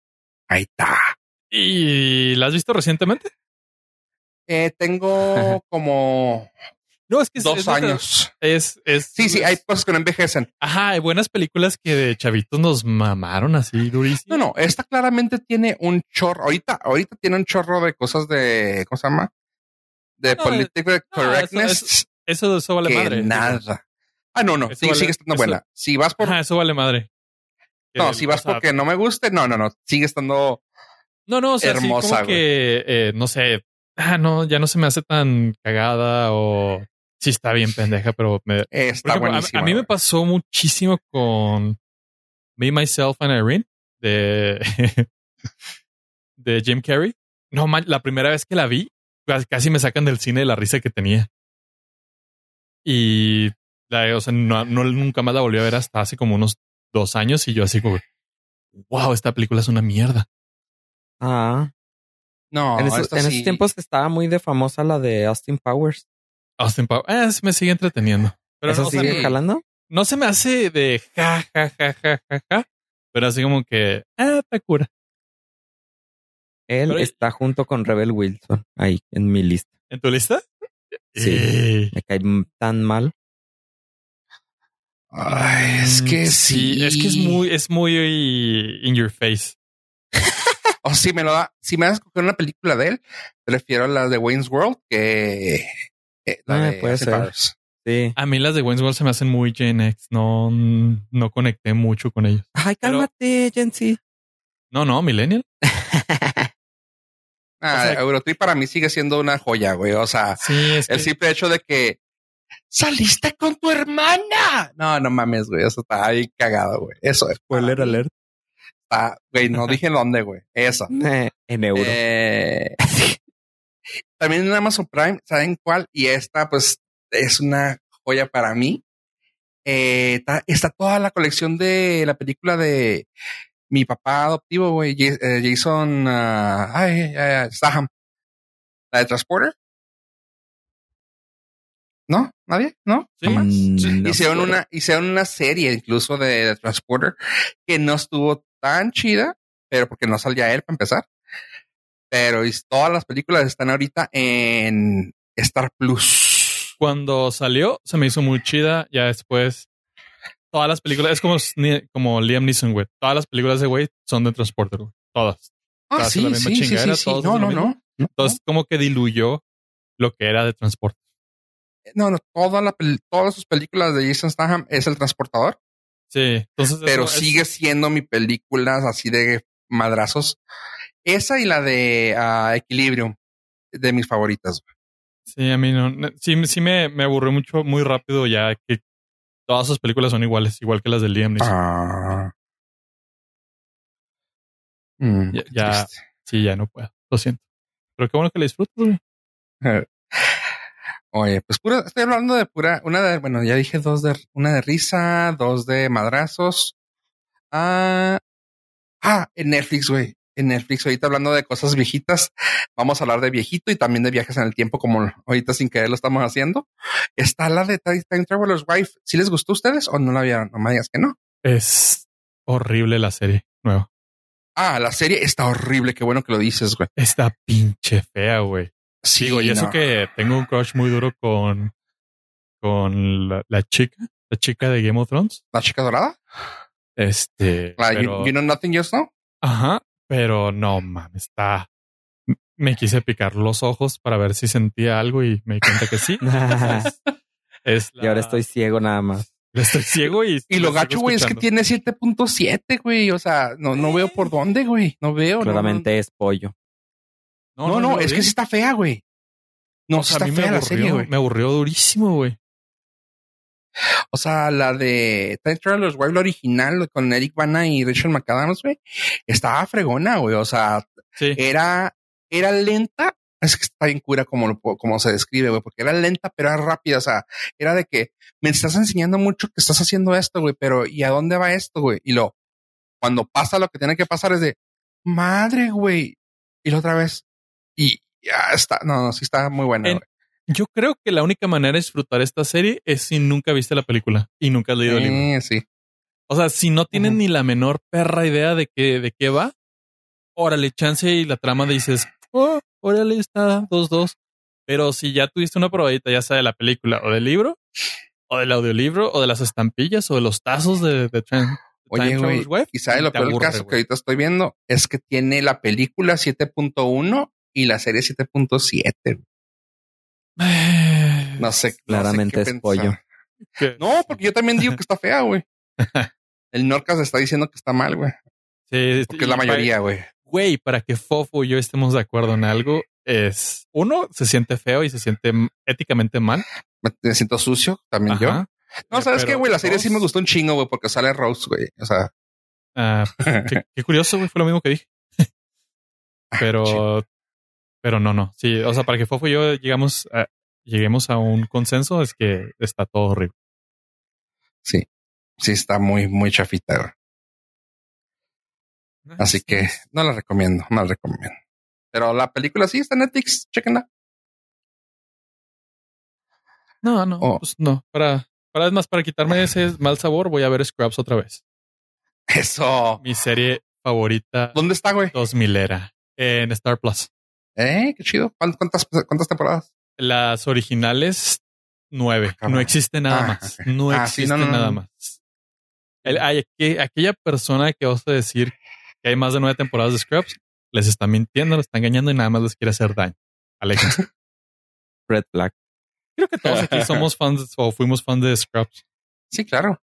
ahí está. ¿Y la has visto recientemente? Eh, tengo como no, es que dos es, años. Es, es, sí, sí, hay cosas que no envejecen. Ajá, hay buenas películas que de chavitos nos mamaron así durísimo. No, no, esta claramente tiene un chorro. Ahorita, ahorita tiene un chorro de cosas de, ¿cómo se llama? De No, political no, correctness. Eso, eso vale que madre. nada. Ah, no, no, Eso sí, vale- sigue estando eso- buena. Si vas por, Ajá, eso vale madre. no, si vas porque no me guste, no, no, no, sigue estando. No, no, o sea, sí, hermosa, como güey. que, eh, no sé, ah, no, ya no se me hace tan cagada o sí está bien pendeja, pero me, Está ejemplo, a- buenísima. a, mí me pasó muchísimo con Me, Myself and Irene de, de Jim Carrey. No, man, la primera vez que la vi, casi- casi me sacan del cine de la risa que tenía. Y, la, o sea, no, no- nunca más la volví a ver hasta hace como unos dos años y yo así como, wow, esta película es una mierda. Ah, No, en, esos, sí. tiempos estaba muy de famosa la de Austin Powers. Austin Powers, eh, sí me sigue entreteniendo. Pero ¿Eso no, o sea, sigue sí. jalando? no se me hace de ja, ja, ja, ja, ja, ja, pero así como que, ah, te cura. Él Pero- está junto con Rebel Wilson ahí en mi lista. ¿En tu lista? Sí. Eh, Me cae tan mal. Ay, es que mm, sí. Es que es muy, es muy in your face. O si me lo da, si me das a escoger una película de él, prefiero a las de Wayne's World que eh, la Ah, de puede ser. Sí. A mí las de Wayne's World se me hacen muy Gen X. No, no conecté mucho con ellos. Ay, Pero- cálmate, Jensi. No, no, Millennial. Ah, O sea- Eurotrip para mí sigue siendo una joya, güey. O sea, Sí, es que el simple hecho de que saliste con tu hermana. No, no mames, güey. Eso está ahí cagado, güey. Eso es. Spoiler alert. Está- güey, no dije dónde, güey. Eso. Eh, en euro. Eh, también en Amazon Prime, ¿saben cuál? Y esta, pues, es una joya para mí. Eh, está, está toda la colección de la película de mi papá adoptivo, güey, eh, Jason ah, ay, ay. La de Transporter. ¿No? ¿Nadie? ¿No? Sí. ¿Jamás? Sí. no hicieron sé. una, hicieron una serie incluso de, de Transporter que no estuvo tan chida, pero porque no salía él para empezar. Pero todas las películas están ahorita en Star Plus. cuando salió se me hizo muy chida. Ya después, todas las películas, es como, como Liam Neeson, güey. Todas las películas de güey son de Transporter, güey. Todas. Ah, Hace sí, la misma sí, sí, sí, No, no, no. Entonces, como que diluyó lo que era de Transporter. no, no, toda la todas sus películas de Jason Statham es el transportador, Sí, entonces. pero es- sigue siendo mi películas así de madrazos. Esa y la de ah, Equilibrium, de mis favoritas. Sí, a mí no. Sí, sí me, me aburrió mucho, muy rápido ya que todas sus películas son iguales, igual que las de Liam Neeson. Ah. Mm, Ya- ya. Sí, ya no puedo. Lo siento. Pero qué bueno que la disfrutas, güey. Oye, pues pura, estoy hablando de pura, una de, bueno, ya dije dos de, una de risa, dos de madrazos. Ah, ah, en Netflix, güey. En Netflix, ahorita hablando de cosas viejitas, vamos a hablar de viejito y también de viajes en el tiempo, como ahorita sin querer lo estamos haciendo. Está la de Time Time Traveler's Wife. ¿Sí les gustó a ustedes o no la vieron? No me digas que no. Es horrible la serie nueva. Ah, la serie está horrible. Qué bueno que lo dices, güey. Está pinche fea, güey. Sí, Digo, y eso no. que tengo un crush muy duro con, con la, la chica, la chica de Game of Thrones. La chica dorada. Este, La you- pero, you, Know Nothing Just Now. ajá, pero no mames, está. Me quise picar los ojos para ver si sentía algo y me di cuenta que sí. Es, es y ahora estoy ciego nada más. Estoy ciego y. Y lo gacho, güey, es que tiene 7.7, güey. O sea, no, no veo por dónde, güey. No veo. no, Claramente es pollo. No, no, no, es que sí está fea, güey. No, O sí sea, a está me fea la aburrió, serie, güey. me aburrió durísimo, güey. O sea, la de Time Traveler's Wife, la original con Eric Bana y Rachel McAdams, güey, estaba fregona, güey. O sea, Sí. era, era lenta. Es que está bien cura como, lo, como se describe, güey, porque era lenta, pero era rápida. O sea, era de que me estás enseñando mucho que estás haciendo esto, güey, pero ¿y a dónde va esto, güey? Y lo, cuando pasa lo que tiene que pasar es de madre, güey. Y la otra vez, y ya está, no, no, sí está muy buena, En-. Yo creo que la única manera de disfrutar esta serie es si nunca viste la película y nunca has leído el libro. Eh, sí. O sea, si no tienes Ujú. ni la menor perra idea de qué, de qué va, órale, chance y la trama dices, oh, órale, está dos, dos. Pero si ya tuviste una probadita, ya sea de la película o del libro, o del audiolibro, o de las estampillas, o de los tazos de, de Tran- Oye, güey, y sabe lo peor aburre, caso que ahorita estoy viendo es que tiene la película 7.1 y la serie 7.7. No sé. no sé Claramente qué es pollo. No, porque yo también digo que está fea, güey. El Norcas está diciendo que está mal, güey. Sí, Porque es la mayoría, güey. Güey, para que Fofo y yo estemos de acuerdo en algo, es uno, se siente feo y se siente éticamente mal. Me, siento sucio también yo. No, ¿sabes qué, güey? La serie sí me gustó un chingo, güey, porque sale Rose, güey. O sea, Ah, qué, qué curioso, güey, fue lo mismo que dije. Pero, pero no, no. Sí, o sea, para que Fofo y yo llegamos a, lleguemos a un consenso es que está todo horrible. sí, sí está muy, muy chafita, güey. Así que no la recomiendo, no la recomiendo. Pero la película sí está en Netflix, chequenla. No, no, Oh. pues no. Para, para es más, para quitarme ese mal sabor, voy a ver Scrubs otra vez. Eso. Mi serie favorita ¿Dónde está, güey? 2000 era en Star Plus. Eh, qué chido. ¿Cuán- ¿Cuántas, cuántas temporadas? Las originales, nueve. cabrón. No existe nada Ah, más. No Ah, existe no, no, no, nada no. más. El- hay aqu- aquella persona que osa decir que hay más de nueve temporadas de Scrubs, les está mintiendo, les está engañando y nada más les quiere hacer daño. Aléjense. Red flag. Creo que todos aquí somos fans o fuimos fans de Scrubs. Sí, claro.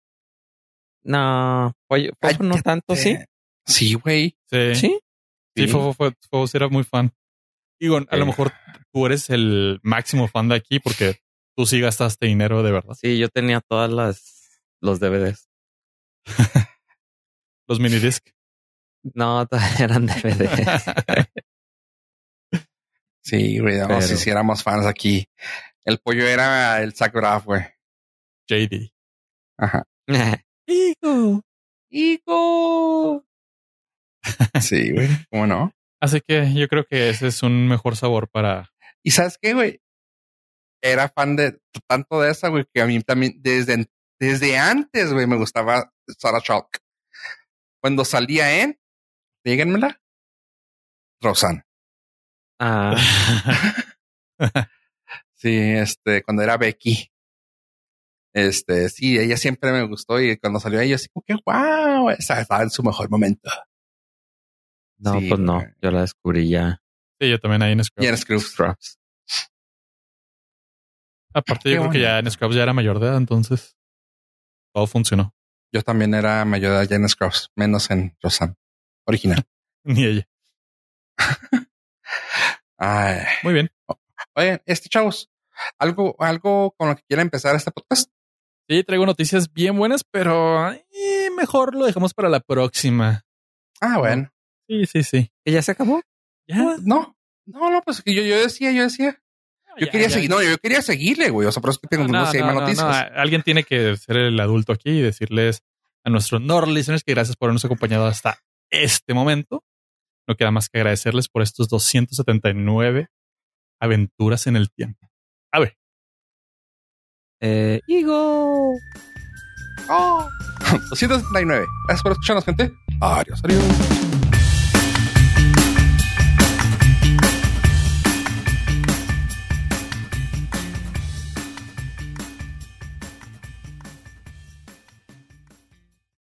No, oye, Fofo no tanto, sí. Sí, güey. Sí, sí, Sí. Fofo, fue- Fofo sí era muy fan. Digo, a lo mejor tú eres el máximo fan de aquí porque tú sí gastaste dinero de verdad. Sí, yo tenía todas las los DVDs. Los minidisc. No, eran DVDs. Sí, güey. No, Pero- sí, sí éramos fans aquí. El pollo era el Sakuraf, güey. JD. Ajá. Hijo. ¡Hijo! Sí, güey. ¿Cómo no? Así que yo creo que ese es un mejor sabor para. ¿Y sabes qué, güey? Era fan de tanto de esa, güey, que a mí también desde, desde antes, güey, me gustaba Sarah Chalk. Cuando salía en, díganmela, Rosan. ah, Sí, este, cuando era Becky. Este, sí, ella siempre me gustó y cuando salió ella, así como que wow, esa estaba en su mejor momento. No, Sí, pues no. Yo la descubrí ya. Sí, yo también ahí en Scrubs. Y en Scrubs. Scrubs. Aparte, yo creo que ya en Scrubs ya era mayor de edad, entonces todo funcionó. Yo también era mayor de edad ya en Scrubs, menos en Rosan. Original. Ni ella. Ay. Muy bien. Oye, este chavos, algo, algo con lo que quiera empezar este podcast. Sí, traigo noticias bien buenas, pero eh, mejor lo dejamos para la próxima. Ah, bueno. Sí, sí, sí. ¿Y ya se acabó? Ya. No, no, no, pues que yo, yo decía, yo decía, yo Ya, quería ya. seguir, no, yo quería seguirle, güey. O sea, por eso que tengo No, no, sé, no, más no, noticias. no. Alguien tiene que ser el adulto aquí y decirles a nuestros Nord listeners que gracias por habernos acompañado hasta este momento. No queda más que agradecerles por estos 279 aventuras en el tiempo. A ver, Eh, Higo. Oh. 279. Gracias por escucharnos, gente. Adiós, adiós.